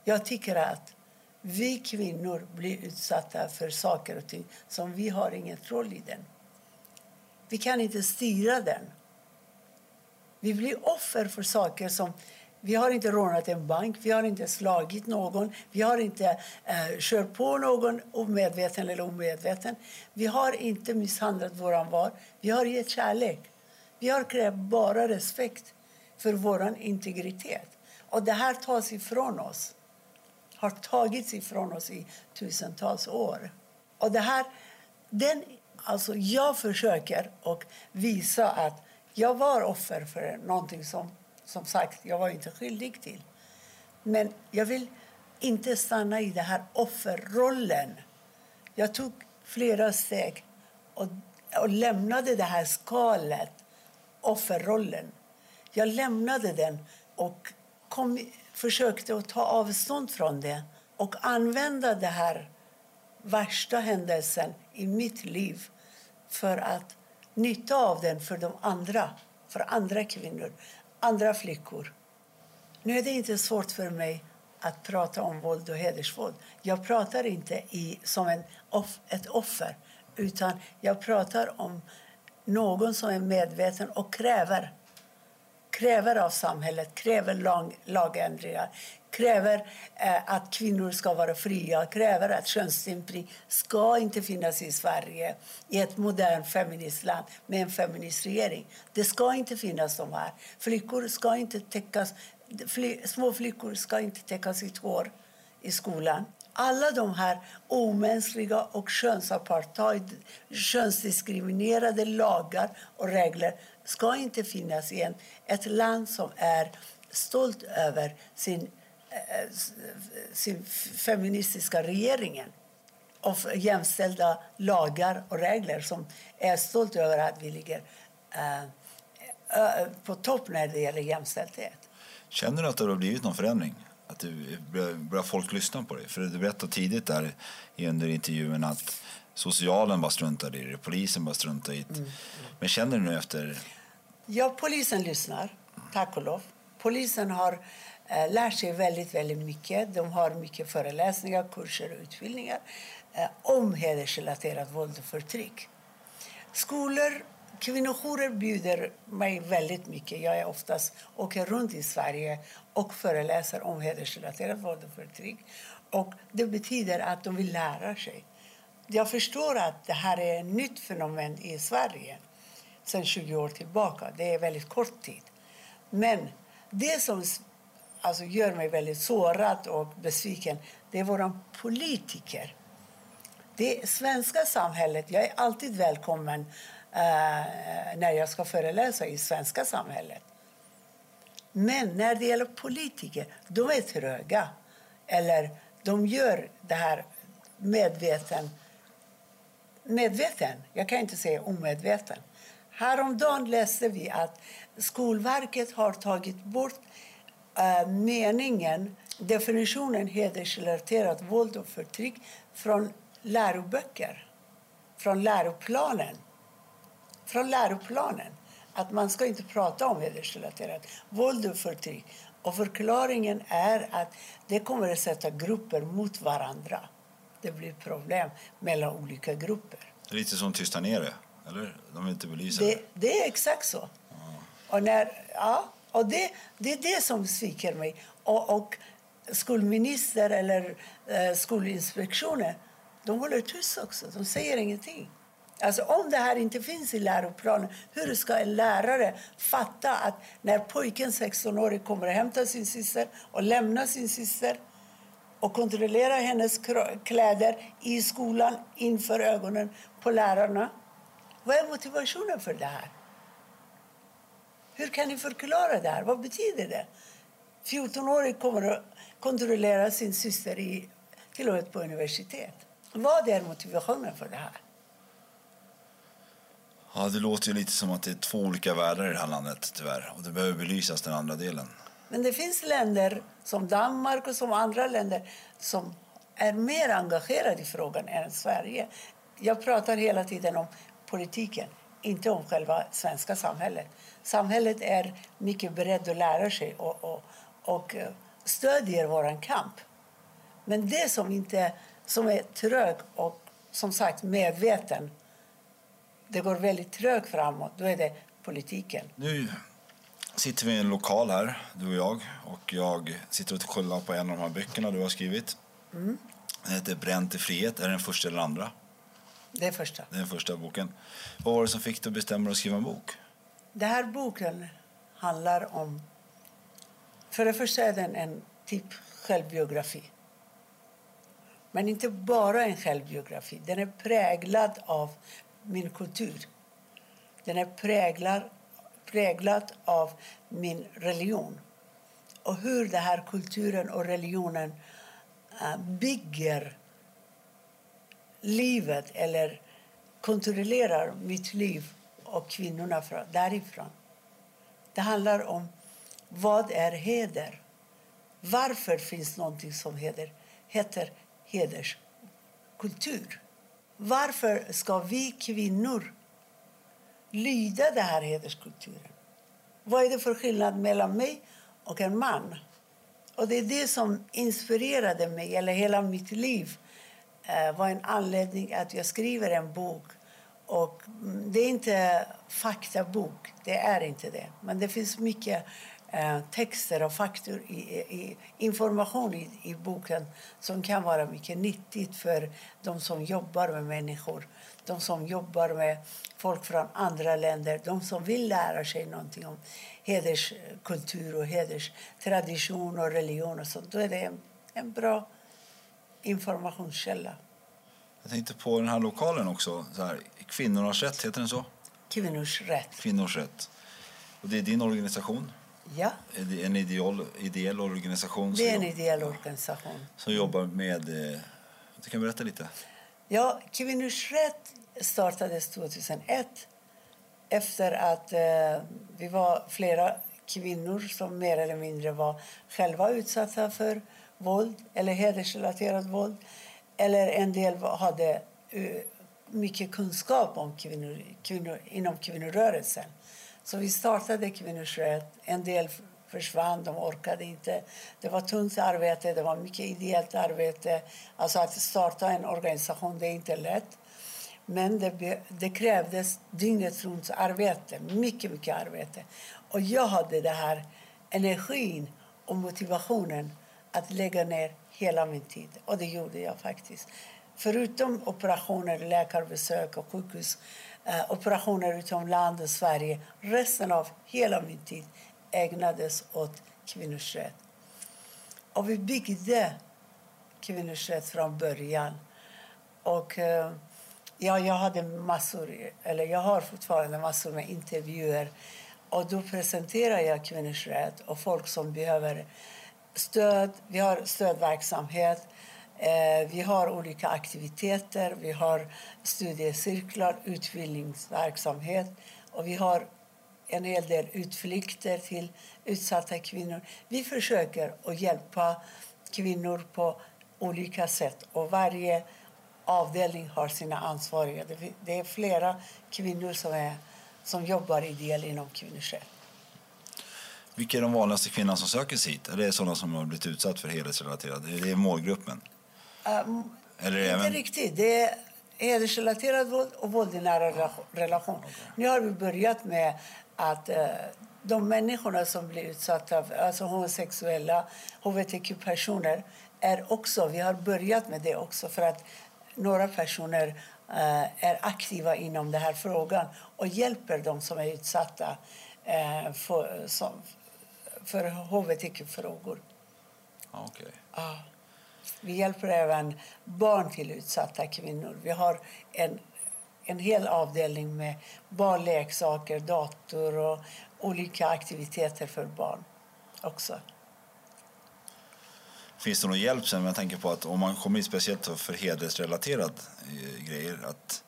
Jag tycker att vi kvinnor blir utsatta för saker och ting som vi har ingen roll i den. Vi kan inte styra den. Vi blir offer för saker som vi har inte rånat en bank, vi har inte slagit någon, vi har inte eh, kört på någon omedveten eller omedveten. Vi har inte misshandlat våran var. Vi har gett kärlek. Vi har krävt bara respekt för vår integritet. Och det här tas ifrån oss. Har tagits ifrån oss i tusentals år. Och det här, den, alltså jag försöker och visa att jag var offer för någonting som som sagt, jag var inte skyldig till. Men jag vill inte stanna i den här offerrollen. Jag tog flera steg och, och lämnade det här skalet, offerrollen. Jag lämnade den och kom, försökte att ta avstånd från det och använda den här värsta händelsen i mitt liv för att nytta av den för de andra, för andra kvinnor andra flickor. Nu är det inte svårt för mig att prata om våld och hedersvåld. Jag pratar inte i, som en off, ett offer, utan jag pratar om någon som är medveten och kräver kräver av samhället, kräver lag, lagändringar, kräver eh, att kvinnor ska vara fria, kräver att könsstympning ska inte finnas i Sverige i ett modernt feministland med en feminist regering. Det ska inte finnas de här. Flickor ska inte täckas, fl små flickor ska inte täcka sitt hår i skolan. Alla de här omänskliga och könsapartheid, könsdiskriminerade lagar och regler ska inte finnas i en, ett land som är stolt över sin, eh, sin feministiska regeringen och jämställda lagar och regler som är stolt över att vi ligger eh, på topp när det gäller jämställdhet. Känner du att det har blivit någon förändring? Att du börjar folk lyssna på dig? För du berättade tidigt där under intervjun att socialen bara struntade i det, polisen bara struntade i det. Mm. Men känner du nu efter Ja, polisen lyssnar, tack och lov. Polisen har eh, lärt sig väldigt, väldigt mycket. De har mycket föreläsningar, kurser och utbildningar eh, om hedersrelaterat våld och förtryck. Skolor, kvinnojourer bjuder mig väldigt mycket. Jag är oftast åker runt i Sverige och föreläser om hedersrelaterat våld och förtryck. Och det betyder att de vill lära sig. Jag förstår att det här är ett nytt fenomen i Sverige sedan 20 år tillbaka. Det är väldigt kort tid. Men det som alltså, gör mig väldigt sårad och besviken det är våra politiker. Det svenska samhället, jag är alltid välkommen eh, när jag ska föreläsa i svenska samhället. Men när det gäller politiker, de är tröga. Eller de gör det här medveten. Medveten, jag kan inte säga omedveten. Häromdagen läste vi att Skolverket har tagit bort äh, meningen, definitionen hedersrelaterat våld och förtryck från läroböcker, från läroplanen. från läroplanen att man ska inte prata om hedersrelaterat våld och förtryck. Och förklaringen är att det kommer att sätta grupper mot varandra. Det blir problem mellan olika grupper. Lite som Tysta ner det, eller? De vill inte belysa det. Det är exakt så. Och, när, ja, och det, det är det som sviker mig. Och, och skolminister eller eh, Skolinspektionen de håller tyst också. De säger ingenting. Alltså om det här inte finns i läroplanen, hur ska en lärare fatta att när pojken 16-årig kommer och hämtar sin syster och lämnar sin syster och kontrollerar hennes kläder i skolan inför ögonen på lärarna. Vad är motivationen för det här? Hur kan ni förklara det här? Vad betyder det? 14-årig kommer att kontrollera sin syster i, till och med på universitet. Vad är motivationen för det här? Ja, det låter ju lite som att det är två olika världar i det här landet tyvärr. Och det behöver belysas den andra delen. Men det finns länder som Danmark och som andra länder som är mer engagerade i frågan än Sverige. Jag pratar hela tiden om politiken, inte om själva svenska samhället. Samhället är mycket beredd att lära sig och, och, och eh, stödjer vår kamp. Men det som, inte, som är trög och som sagt medveten det går väldigt trögt framåt, då är det politiken. Nu sitter vi i en lokal här, du och jag. Och jag sitter och kollar på en av de här böckerna du har skrivit. Mm. Den heter Bränt i frihet. Är det den första eller andra? Det är första. Det är första boken. Vad var det som fick dig att bestämma dig att skriva en bok? Den här boken handlar om... För det första är den en typ självbiografi. Men inte bara en självbiografi. Den är präglad av min kultur. Den är präglad, präglad av min religion. Och hur den här kulturen och religionen uh, bygger livet eller kontrollerar mitt liv och kvinnorna därifrån. Det handlar om vad är heder? Varför finns någonting som heder, heter hederskultur? Varför ska vi kvinnor lyda den här hederskulturen? Vad är det för skillnad mellan mig och en man? Och det är det som inspirerade mig, eller hela mitt liv Eh, var en anledning att jag skriver en bok. Och mm, det är inte faktabok, det är inte det. Men det finns mycket eh, texter och faktor, i, i, information i, i, boken som kan vara mycket nyttigt för de som jobbar med människor, de som jobbar med folk från andra länder, de som vill lära sig någonting om hederskultur och hederstradition och religion och sånt. Då är det en, en bra informationskälla. Jag tänkte på den här lokalen också. Så här, Kvinnornas rätt, heter den så? Kvinnors rätt. Kvinnors rätt. Och det är din organisation? Ja. En ideal, ideell organisation? Det är en ideell organisation. Som jobbar med... Eh, du kan berätta lite. Ja, Kvinnors rätt startades 2001 efter att eh, vi var flera kvinnor som mer eller mindre var själva utsatta för våld eller hedersrelaterat våld. Eller en del hade eh, mycket kunskap om kvinnor, kvinnor inom kvinnorörelsen. Så vi startade Kvinnors rätt. En del försvann, de orkade inte. Det var tungt arbete, det var mycket ideellt arbete. Alltså att starta en organisation, det är inte lätt. Men det, det krävdes dygnet runt arbete, mycket, mycket arbete. Och jag hade den här energin och motivationen att lägga ner hela min tid. Och det gjorde jag faktiskt. Förutom operationer, läkarbesök och sjukhus eh, operationer utomlands och Sverige. Resten av hela min tid ägnades åt kvinnors rätt. Och vi byggde kvinnors rätt från början. Och eh, ja, jag hade massor, eller jag har fortfarande massor med intervjuer. Och då presenterar jag kvinnors rätt och folk som behöver stöd. Vi har stödverksamhet. Eh, vi har olika aktiviteter, vi har studiecirklar, utbildningsverksamhet och vi har en hel del utflykter till utsatta kvinnor. Vi försöker att hjälpa kvinnor på olika sätt och varje avdelning har sina ansvariga. Det är flera kvinnor som är som jobbar ideellt inom kvinnojourer. Vilka är de vanligaste kvinnorna som söker sig hit? Är det sådana som har blivit utsatt för hedersrelaterad? Är det målgruppen? Um, Eller inte även... riktigt. Det är hedersrelaterat våld och våld i nära rela- relation. Nu har vi börjat med att eh, de människorna som blir utsatta, alltså homosexuella, hbtq-personer, är också, vi har börjat med det också för att några personer eh, är aktiva inom den här frågan och hjälper de som är utsatta eh, för, som, för hbtq-frågor. Okej. Ja. Vi hjälper även barn till utsatta kvinnor. Vi har en, en hel avdelning med barnleksaker, dator och olika aktiviteter för barn också. Finns det någon hjälp sen? Jag tänker på att om man kommer in speciellt för hedersrelaterad eh, grejer. Att,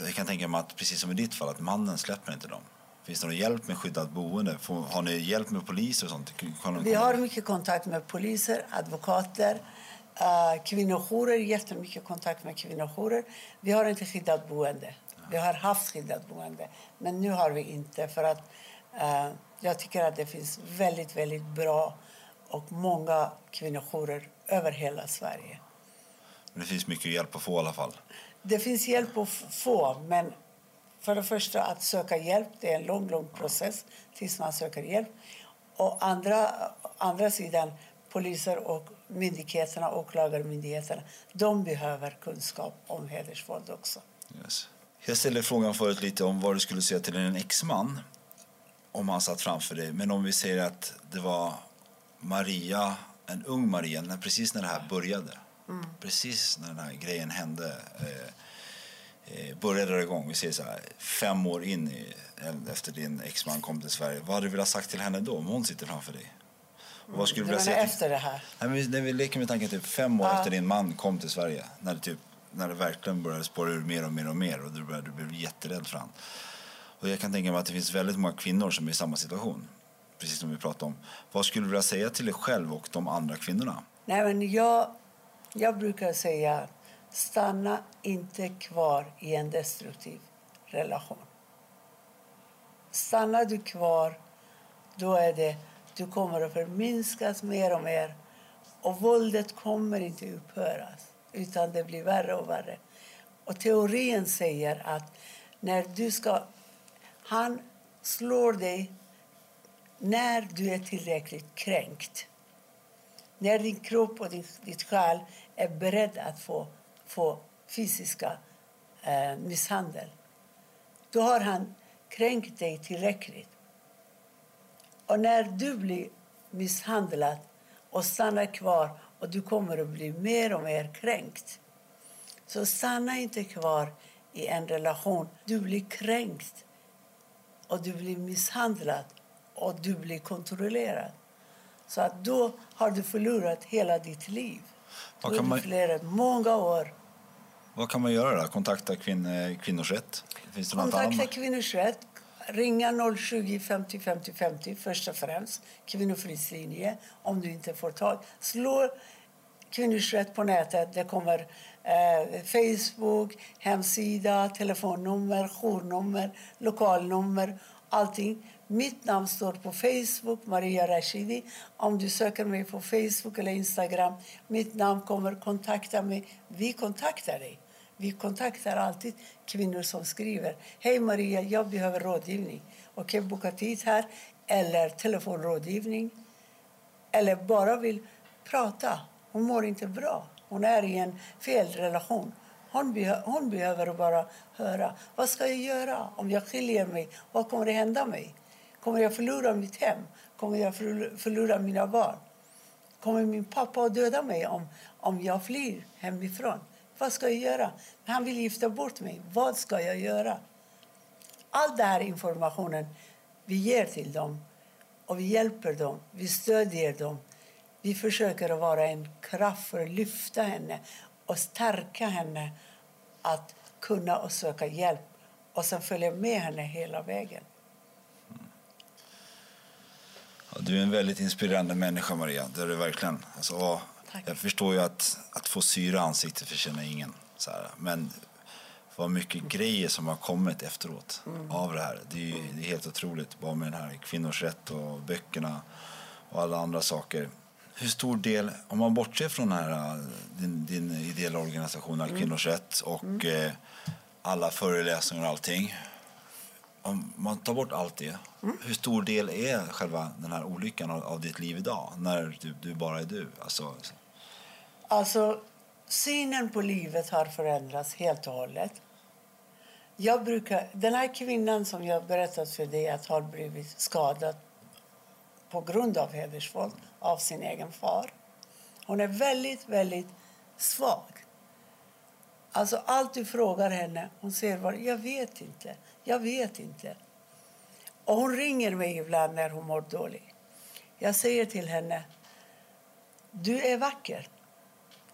jag kan tänka mig att precis som i ditt fall, att mannen släpper inte dem. Finns det någon hjälp med skyddat boende? Får, har ni hjälp med poliser och sånt? Vi har mycket kontakt med poliser, advokater, uh, kvinnojourer, jättemycket kontakt med kvinnojourer. Vi har inte skyddat boende. Vi har haft skyddat boende, men nu har vi inte för att uh, jag tycker att det finns väldigt, väldigt bra och många kvinnojourer över hela Sverige. Det finns mycket hjälp att få i alla fall. Det finns hjälp att få, men för det första att söka hjälp, det är en lång, lång process tills man söker hjälp. Och andra, andra sidan, poliser och myndigheterna, åklagarmyndigheterna, de behöver kunskap om hedersvåld också. Yes. Jag ställde frågan förut lite om vad du skulle säga till en exman om han satt framför dig. Men om vi säger att det var Maria, en ung Maria, precis när det här började. Precis när den här grejen hände. Eh, eh, började det igång. Vi säger så här, fem år in i, efter din exman kom till Sverige. Vad hade du velat sagt till henne då om hon sitter framför dig? Och vad skulle Du du vilja säga efter det här? Nej, men när vi leker med tanken typ fem år Ja. efter din man kom till Sverige. När det, typ, när det verkligen började spåra ur mer och mer och mer. Och du, började, du blev jätterädd för han. Och jag kan tänka mig att det finns väldigt många kvinnor som är i samma situation. Precis som vi pratade om. Vad skulle du vilja säga till dig själv och de andra kvinnorna? Nej, men jag, jag brukar säga stanna inte kvar i en destruktiv relation. Stannar du kvar, då är det du kommer att förminskas mer och mer och våldet kommer inte upphöra, utan det blir värre och värre. Och teorin säger att när du ska... Han slår dig när du är tillräckligt kränkt. När din kropp och din, ditt själ är beredd att få, få fysiska eh, misshandel. Då har han kränkt dig tillräckligt. Och när du blir misshandlad och stannar kvar och du kommer att bli mer och mer kränkt. Så stanna inte kvar i en relation. Du blir kränkt och du blir misshandlad och du blir kontrollerad. Så att då har du förlorat hela ditt liv. Då Vad har du förlorat många år. Vad kan man göra då? Kontakta kvin, kvinnors rätt? Finns det Kontakta annat? Kvinnors rätt. Ringa 020 50 50 50 först och främst. Kvinnofridslinje om du inte får tag. Slå Kvinnors rätt på nätet. Det kommer eh, Facebook, hemsida, telefonnummer, journummer, lokalnummer, allting. Mitt namn står på Facebook, Maria Rashidi. Om du söker mig på Facebook eller Instagram, mitt namn kommer kontakta mig. Vi kontaktar dig. Vi kontaktar alltid kvinnor som skriver. Hej Maria, jag behöver rådgivning. Okej, boka tid här. Eller telefonrådgivning. Eller bara vill prata. Hon mår inte bra. Hon är i en fel relation. Hon, be hon behöver bara höra. Vad ska jag göra om jag skiljer mig? Vad kommer det hända mig? Kommer jag förlora mitt hem? Kommer jag förlora mina barn? Kommer min pappa att döda mig om, om jag flyr hemifrån? Vad ska jag göra? Han vill gifta bort mig. Vad ska jag göra? All den här informationen vi ger till dem och vi hjälper dem, vi stödjer dem. Vi försöker att vara en kraft för att lyfta henne och stärka henne att kunna och söka hjälp och sen följa med henne hela vägen. Ja, du är en väldigt inspirerande människa, Maria. Det är du verkligen. Alltså, Tack. jag förstår ju att, att få syra i ansiktet förtjänar ingen. Så här. Men vad mycket grejer som har kommit efteråt av det här. Det är, det är helt otroligt, bara med den här kvinnors rätt och böckerna och alla andra saker. Hur stor del, om man bortser från den här, din, din ideella organisation mm. Kvinnors rätt och mm. eh, alla föreläsningar och allting. Om man tar bort allt det, mm. hur stor del är själva den här olyckan av, av ditt liv idag? När du, du bara är du? Alltså, alltså, synen på livet har förändrats helt och hållet. Jag brukar, den här kvinnan som jag berättat för dig att har blivit skadad på grund av hedersvåld av sin egen far. Hon är väldigt, väldigt svag. Alltså allt du frågar henne, hon säger bara, jag vet inte, jag vet inte. Och hon ringer mig ibland när hon mår dåligt. Jag säger till henne, du är vacker.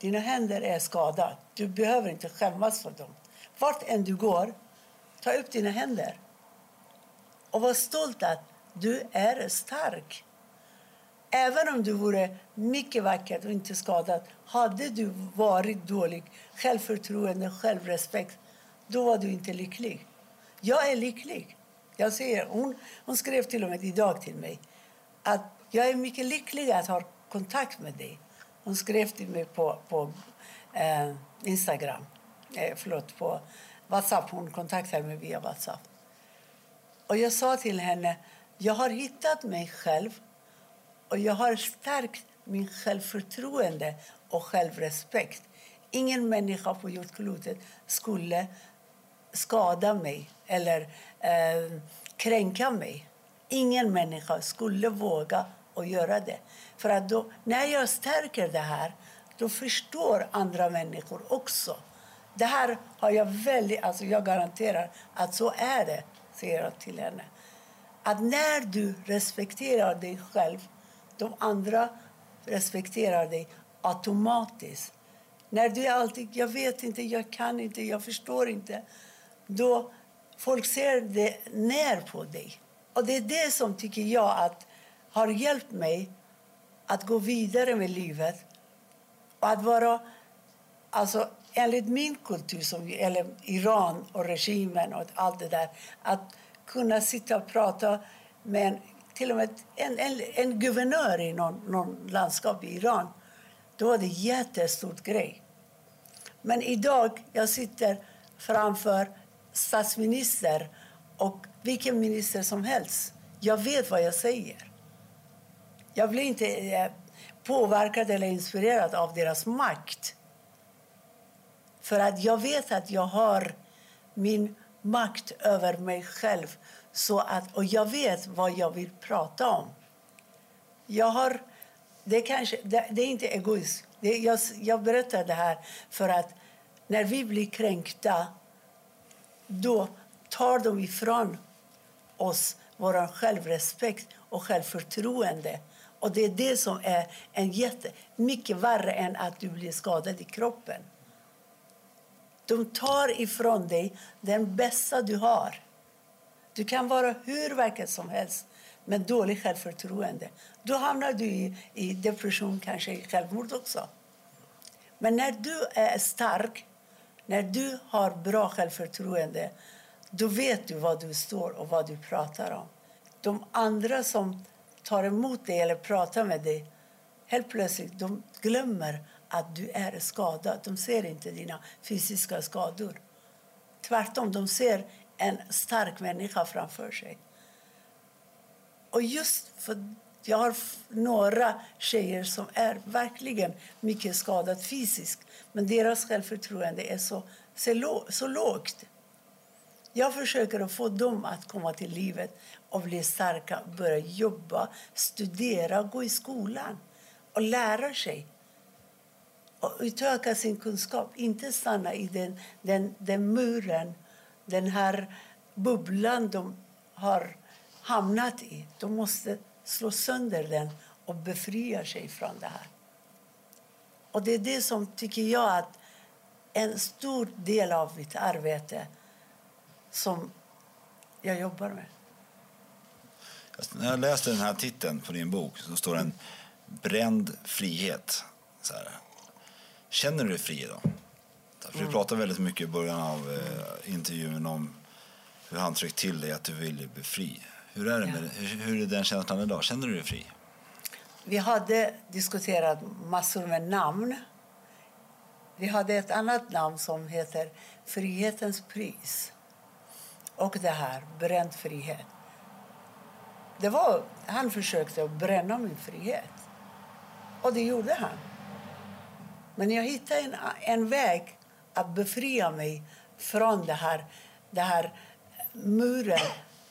Dina händer är skadade. Du behöver inte skämmas för dem. Vart än du går, ta upp dina händer. Och var stolt att du är stark. Även om du vore mycket vacker och inte skadad hade du varit dålig, självförtroende, självrespekt, då var du inte lycklig. Jag är lycklig. Jag säger, hon, hon skrev till och med idag till mig att jag är mycket lycklig att ha kontakt med dig. Hon skrev till mig på, på eh, Instagram, eh, förlåt, på Whatsapp. Hon kontaktade mig via Whatsapp. Och jag sa till henne, jag har hittat mig själv och jag har stärkt min självförtroende och självrespekt. Ingen människa på jordklotet skulle skada mig eller eh, kränka mig. Ingen människa skulle våga att göra det. För att då, när jag stärker det här, då förstår andra människor också. Det här har jag väldigt, alltså jag garanterar att så är det, säger jag till henne. Att när du respekterar dig själv de andra respekterar dig automatiskt. När du alltid jag vet inte, jag kan inte, jag förstår inte, då folk ser det ner på dig. Och det är det som tycker jag att har hjälpt mig att gå vidare med livet och att vara, alltså enligt min kultur, som, eller Iran och regimen och allt det där, att kunna sitta och prata med en till och med en, en, en guvernör i någon, någon landskap i Iran. Då var det en jättestor grej. Men idag jag sitter framför statsminister och vilken minister som helst. Jag vet vad jag säger. Jag blir inte eh, påverkad eller inspirerad av deras makt. För att jag vet att jag har min makt över mig själv så att, och jag vet vad jag vill prata om. Jag har, det, kanske, det, det är inte egoism. Det, jag, jag berättar det här för att när vi blir kränkta då tar de ifrån oss vår självrespekt och självförtroende. Och det är det som är en jätte, mycket värre än att du blir skadad i kroppen. De tar ifrån dig den bästa du har. Du kan vara hur vacker som helst, men dåligt självförtroende. Då hamnar du i, i depression, kanske i självmord också. Men när du är stark, när du har bra självförtroende då vet du vad du står och vad du pratar om. De andra som tar emot dig eller pratar med dig helt plötsligt de glömmer att du är skadad. De ser inte dina fysiska skador. Tvärtom, de ser en stark människa framför sig. Och just för jag har några tjejer som är verkligen mycket skadade fysiskt men deras självförtroende är så, så, så lågt. Jag försöker att få dem att komma till livet och bli starka, börja jobba, studera, gå i skolan och lära sig och utöka sin kunskap. Inte stanna i den, den, den muren den här bubblan de har hamnat i. De måste slå sönder den och befria sig från det här. Och det är det som tycker jag att en stor del av mitt arbete som jag jobbar med. När jag läste den här titeln på din bok så står det Bränd frihet. Så här. Känner du dig fri idag? För Du pratade väldigt mycket i början av eh, intervjun om hur han tryckte till dig att du ville bli fri. Hur är, det med, hur, hur är den känslan idag? Känner du dig fri? Vi hade diskuterat massor med namn. Vi hade ett annat namn som heter Frihetens pris. Och det här, bränd frihet. Det var, han försökte att bränna min frihet. Och det gjorde han. Men jag hittade en, en väg att befria mig från det här, det här muren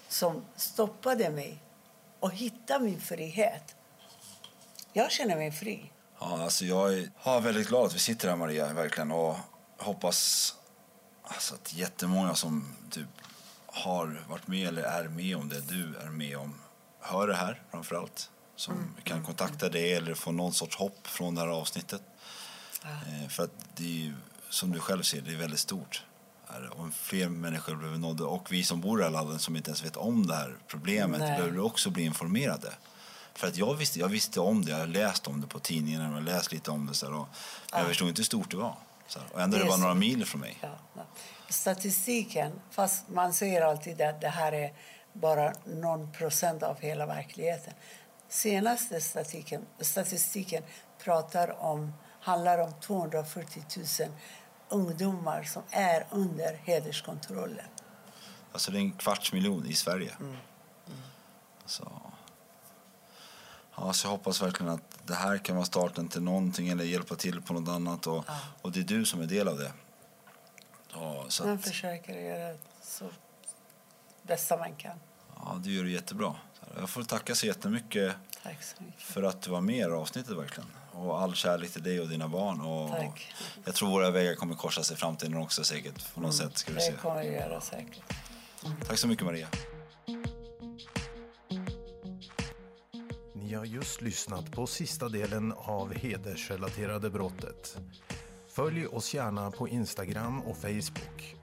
som stoppade mig och hitta min frihet. Jag känner mig fri. Ja, alltså jag är ja, väldigt glad att vi sitter här Maria, verkligen. Och hoppas alltså, att jättemånga som typ, har varit med eller är med om det du är med om hör det här framför allt. Som Mm. kan kontakta dig eller få någon sorts hopp från det här avsnittet. Eh, för att det är ju, som du själv ser, det är väldigt stort. Och fler människor behöver nådda. Och vi som bor i landet som inte ens vet om det här problemet Nej. behöver också bli informerade. För att jag visste, jag visste om det, jag har läst om det på tidningen, jag har läst lite om det. Så här, och, men jag förstod inte hur stort det var. Så och ändå är Det bara så. några mil från mig. Ja, ja. Statistiken, fast man säger alltid att det här är bara någon procent av hela verkligheten. Senaste statistiken, statistiken pratar om, handlar om 240 000 ungdomar som är under hederskontrollen. Alltså det är en kvarts miljon i Sverige. Mm. Så. Ja, så jag hoppas verkligen att det här kan vara starten till någonting eller hjälpa till på något annat. Och, och det är du som är del av det. Ja, så Man att, försöker göra så bästa man kan. ja, du gör det jättebra. Jag får tacka så jättemycket Tack så mycket. för att du var med i det avsnittet verkligen. Och all kärlek till dig och dina barn. Och, Tack. jag tror våra vägar kommer korsas i framtiden också säkert. På något sätt ska vi se. Det kommer vi göra säkert. Tack så mycket Maria. Ni har just lyssnat på sista delen av hedersrelaterade brottet. Följ oss gärna på Instagram och Facebook.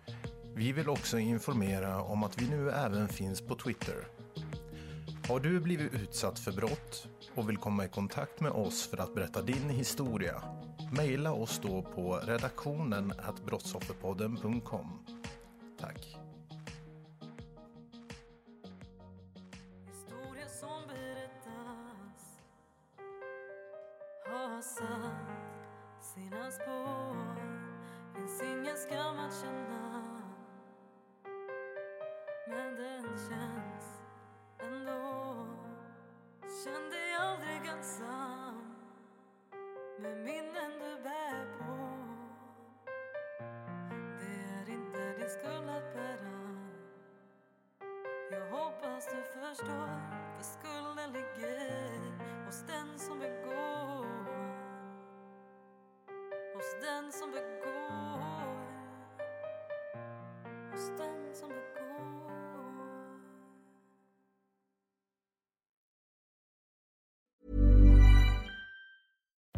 Vi vill också informera om att vi nu även finns på Twitter. Har du blivit utsatt för brott och vill komma i kontakt med oss för att berätta din historia? Maila oss då på redaktionen brottsofferpodden.com. Tack.